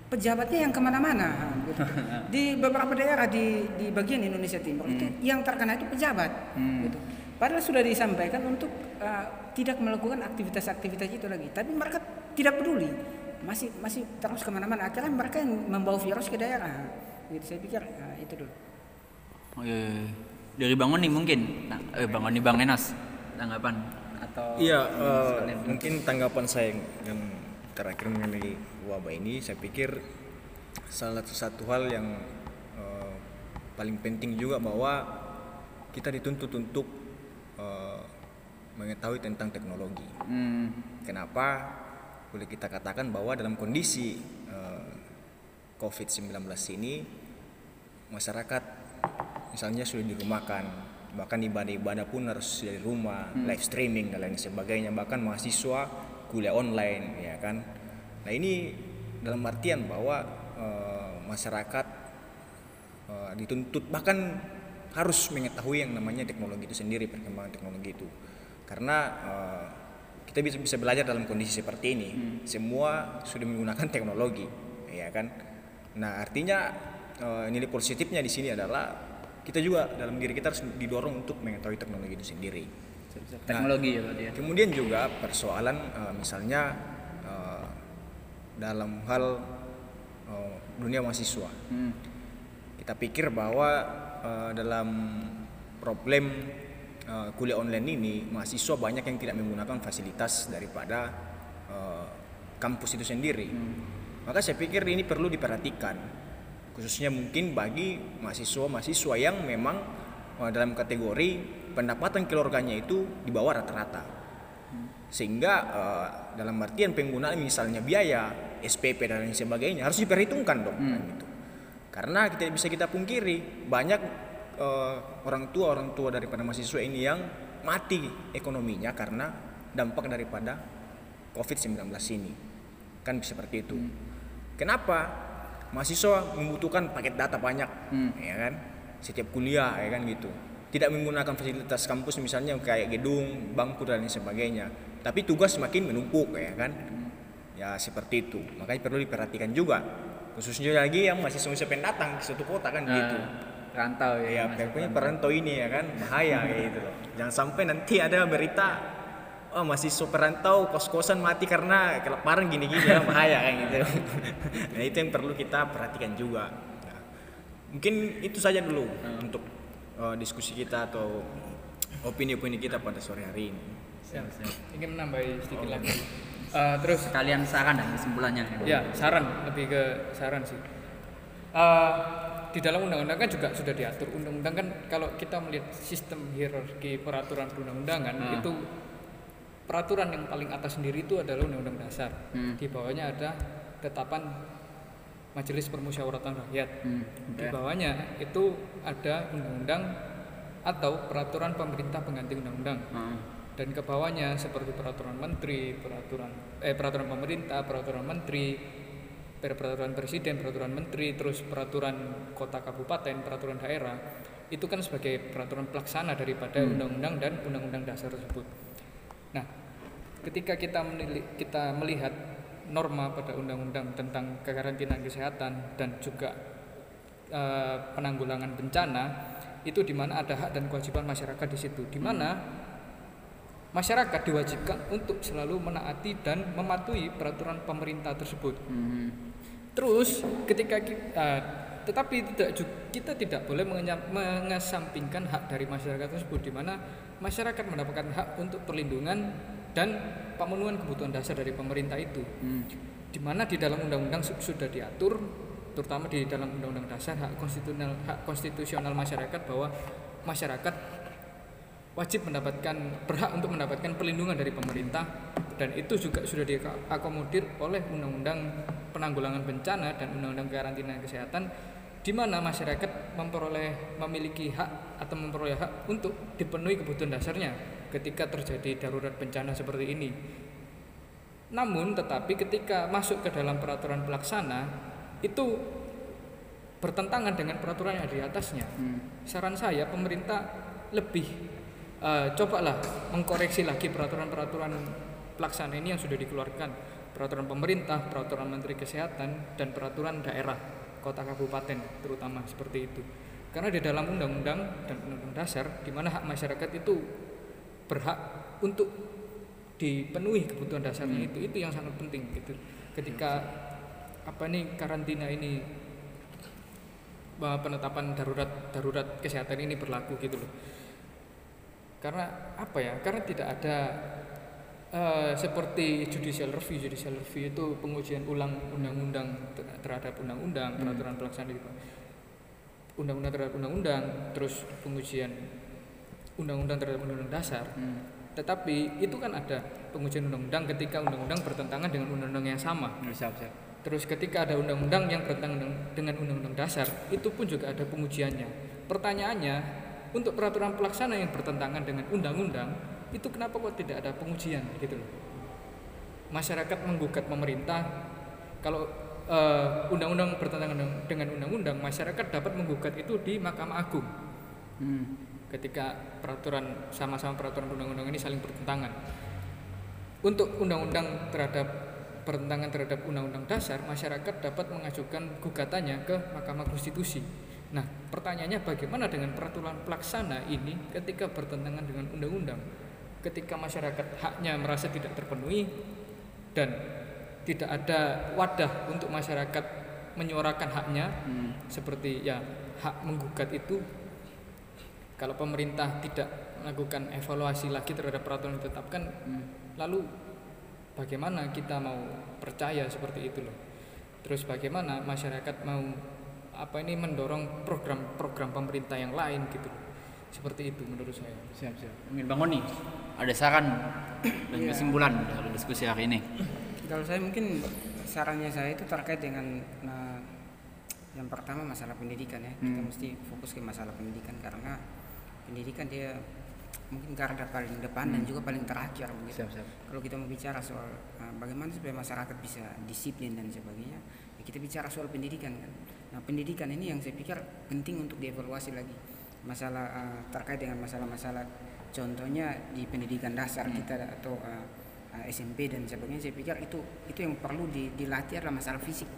pejabatnya yang ke mana-mana. gitu. Di beberapa daerah di di bagian Indonesia Timur itu yang terkena itu pejabat. Gitu. Padahal sudah disampaikan untuk uh, tidak melakukan aktivitas-aktivitas itu lagi, tapi mereka tidak peduli, masih masih terus ke mana-mana. Akhirnya mereka yang membawa virus ke daerah. Gitu. Saya pikir uh, itu dulu. Oh, iya, iya. Dari bangun nih mungkin. Nah, eh, bangun nih Bang Enas. Tanggapan atau Iya, sekalian. mungkin tanggapan saya yang terakhir mengenai wabah ini, saya pikir salah satu hal yang eh, paling penting juga bahwa kita dituntut untuk eh, mengetahui tentang teknologi. Hmm. Kenapa? Boleh kita katakan bahwa dalam kondisi eh, COVID-19 ini masyarakat misalnya sudah dirumahkan bahkan ibadah-ibadah pun harus dari rumah live streaming dan lain sebagainya bahkan mahasiswa kuliah online ya kan? Nah ini dalam artian bahwa eh, masyarakat eh, dituntut bahkan harus mengetahui yang namanya teknologi itu sendiri perkembangan teknologi itu. Karena eh, kita bisa bisa belajar dalam kondisi seperti ini semua sudah menggunakan teknologi ya kan? Nah artinya eh, nilai positifnya di sini adalah kita juga dalam diri kita harus didorong untuk mengetahui teknologi itu sendiri teknologi ya berarti ya. Kemudian juga persoalan eh, misalnya eh, dalam hal eh, dunia mahasiswa. Hmm. kita pikir bahwa eh, dalam problem eh, kuliah online ini mahasiswa banyak yang tidak menggunakan fasilitas daripada eh, kampus itu sendiri. Maka saya pikir ini perlu diperhatikan khususnya mungkin bagi mahasiswa-mahasiswa yang memang eh, dalam kategori pendapatan keluarganya itu di bawah rata-rata. Sehingga eh, dalam artian penggunaan misalnya biaya SPP dan lain sebagainya harus diperhitungkan dong kan gitu. karena kita bisa kita pungkiri banyak eh, orang tua orang tua daripada mahasiswa ini yang mati ekonominya karena dampak daripada COVID-19 ini. Kan seperti itu. Kenapa mahasiswa membutuhkan paket data banyak ya kan? Setiap kuliah ya kan gitu. Tidak menggunakan fasilitas kampus misalnya kayak gedung bangku dan lain sebagainya. Tapi tugas semakin menumpuk ya kan? Ya seperti itu. Makanya perlu diperhatikan juga. Khususnya lagi yang masih mahasiswa pendatang ke suatu kota kan gitu. Rantau ya Mas. pokoknya perantau ini ya kan? Bahaya kayak gitu loh. Jangan sampai nanti ada berita oh mahasiswa perantau kos-kosan mati karena kelaparan gini-gini ya bahaya kayak gitu. Nah itu yang perlu kita perhatikan juga. Nah, mungkin itu saja dulu untuk uh, diskusi kita atau opini-opini kita pada sore hari ini. Ya, ingin menambahi sedikit lagi. Eh, terus sekalian saran dan kesimpulannya. Ya saran. Lebih ke saran sih. Eh, di dalam undang-undang kan juga sudah diatur. Undang-undang kan kalau kita melihat sistem hierarki peraturan perundang-undangan Hmm. itu peraturan yang paling atas sendiri itu adalah undang-undang dasar. Hmm. Di bawahnya ada tetapan Majelis Permusyawaratan Rakyat. Hmm, Di oke. bawahnya itu ada undang-undang atau peraturan pemerintah pengganti undang-undang Heeh. dan ke bawahnya seperti peraturan menteri, peraturan eh peraturan pemerintah, peraturan menteri, per- peraturan presiden, peraturan menteri, terus peraturan kota kabupaten, peraturan daerah. Itu kan sebagai peraturan pelaksana daripada undang-undang dan undang-undang dasar tersebut. Nah, ketika kita menili- kita melihat norma pada undang-undang tentang kekarantinaan kesehatan dan juga eh, penanggulangan bencana itu di mana ada hak dan kewajiban masyarakat di situ di mana masyarakat diwajibkan untuk selalu menaati dan mematuhi peraturan pemerintah tersebut. Hmm. Terus ketika kita tetapi tidak kita tidak boleh mengesampingkan hak dari masyarakat tersebut di mana masyarakat mendapatkan hak untuk perlindungan dan pemenuhan kebutuhan dasar dari pemerintah itu. Hmm. Di mana di dalam undang-undang su- sudah diatur terutama di dalam undang-undang dasar hak konstitusional hak konstitusional masyarakat bahwa masyarakat wajib mendapatkan berhak untuk mendapatkan perlindungan dari pemerintah dan itu juga sudah diakomodir oleh undang-undang penanggulangan bencana dan undang-undang karantina kesehatan di mana masyarakat memperoleh memiliki hak atau memperoleh hak untuk dipenuhi kebutuhan dasarnya ketika terjadi darurat bencana seperti ini. Namun tetapi ketika masuk ke dalam peraturan pelaksana itu bertentangan dengan peraturan yang ada di atasnya. Saran saya pemerintah lebih eh, cobalah mengkoreksi lagi peraturan-peraturan pelaksana ini yang sudah dikeluarkan. Peraturan pemerintah, peraturan menteri kesehatan dan peraturan daerah kota kabupaten terutama seperti itu. Karena di dalam undang-undang dan undang-undang dasar di mana hak masyarakat itu berhak untuk dipenuhi kebutuhan dasarnya itu itu yang sangat penting gitu. Ketika apa nih karantina ini bahwa penetapan darurat darurat kesehatan ini berlaku gitu loh. Karena apa ya? Karena tidak ada eh, seperti judicial review judicial review itu pengujian ulang undang-undang ter- terhadap undang-undang peraturan pelaksana undang-undang terhadap undang-undang terus pengujian undang-undang terhadap undang-undang dasar. Tetapi itu kan ada pengujian undang-undang ketika undang-undang bertentangan dengan undang-undang yang sama. Siap siap. Terus ketika ada undang-undang yang bertentangan dengan- dengan undang-undang dasar, itu pun juga ada pengujiannya. Pertanyaannya, untuk peraturan pelaksana yang bertentangan dengan undang-undang, itu kenapa kok tidak ada pengujian gitu loh. Masyarakat menggugat pemerintah kalau eh, undang-undang bertentangan dengan- dengan undang-undang, masyarakat dapat menggugat itu di Mahkamah Agung Hmm. ketika peraturan sama-sama peraturan undang-undang ini saling bertentangan. Untuk undang-undang terhadap bertentangan terhadap undang-undang dasar, masyarakat dapat mengajukan gugatannya ke Mahkamah Konstitusi. Nah, pertanyaannya bagaimana dengan peraturan pelaksana ini ketika bertentangan dengan undang-undang? Ketika masyarakat haknya merasa tidak terpenuhi dan tidak ada wadah untuk masyarakat menyuarakan haknya seperti ya hak menggugat itu kalau pemerintah tidak melakukan evaluasi lagi terhadap peraturan yang ditetapkan lalu bagaimana kita mau percaya seperti itu loh? Terus bagaimana masyarakat mau apa ini mendorong program-program pemerintah yang lain gitu loh. Seperti itu menurut saya Siap, siap. Mungkin Bang Oni ada saran dan Iya. kesimpulan dari diskusi hari ini. Kalau saya mungkin sarannya saya itu terkait dengan nah, yang pertama masalah pendidikan ya. Kita Hmm. mesti fokus ke masalah pendidikan karena pendidikan dia mungkin garda paling depan dan juga paling terakhir begitu. Siap, siap. Kalau kita mau bicara soal uh, bagaimana supaya masyarakat bisa disiplin dan sebagainya, ya kita bicara soal pendidikan kan. Nah, pendidikan ini yang saya pikir penting untuk dievaluasi lagi. Masalah uh, terkait dengan masalah-masalah contohnya di pendidikan dasar kita atau uh, uh, SMP dan sebagainya, saya pikir itu itu yang perlu di- dilatih adalah masalah fisik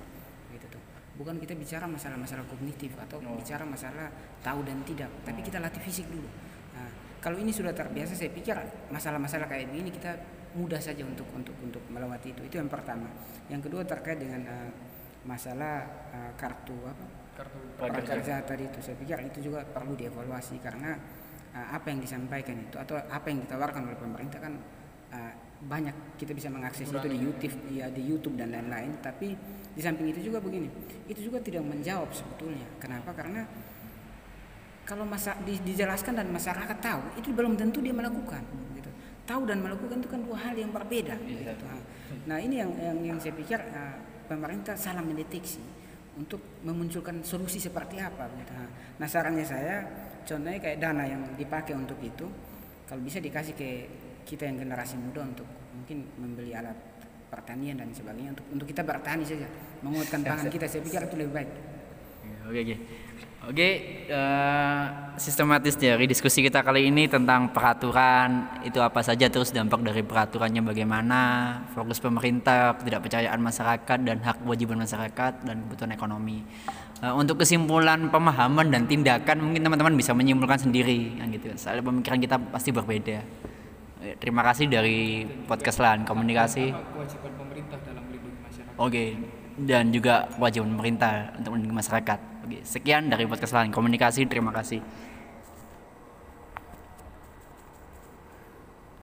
gitu tuh. Bukan kita bicara masalah-masalah kognitif atau bicara masalah tahu dan tidak, tapi kita latih fisik dulu. Nah, kalau ini sudah terbiasa, saya pikir masalah-masalah kayak begini kita mudah saja untuk untuk untuk melewati itu. Itu yang pertama. Yang kedua terkait dengan uh, masalah uh, kartu apa kartu prakerja tadi itu, saya pikir itu juga perlu dievaluasi karena uh, apa yang disampaikan itu atau apa yang ditawarkan oleh pemerintah kan uh, banyak kita bisa mengakses itu di YouTube, ya di YouTube dan lain-lain. Tapi di samping itu juga begini, itu juga tidak menjawab sebetulnya. Kenapa? Karena kalau masa di- dijelaskan dan masyarakat tahu itu belum tentu dia melakukan gitu. tahu dan melakukan itu kan dua hal yang berbeda gitu. Nah, nah ini yang yang, yang saya pikir uh, pemerintah salah mendeteksi untuk memunculkan solusi seperti apa gitu. Nah, sarannya saya contohnya kayak dana yang dipakai untuk itu kalau bisa dikasih ke kita yang generasi muda untuk mungkin membeli alat pertanian dan sebagainya untuk untuk kita bertani saja menguatkan pangan kita saya pikir itu lebih baik Ya, Oke, oke. Oke, eh, sistematis dari diskusi kita kali ini tentang peraturan itu apa saja terus dampak dari peraturannya bagaimana, fokus pemerintah, ketidakpercayaan masyarakat dan hak kewajiban masyarakat dan kebutuhan ekonomi. Eh, untuk kesimpulan pemahaman dan tindakan mungkin teman-teman bisa menyimpulkan sendiri yang gitu. Soalnya pemikiran kita pasti berbeda. Eh, Terima kasih dari podcast lain komunikasi. Kewajiban pemerintah dalam melindungi masyarakat Oke, dan juga kewajiban pemerintah untuk melindungi masyarakat. Sekian dari podcast lain komunikasi. Terima kasih.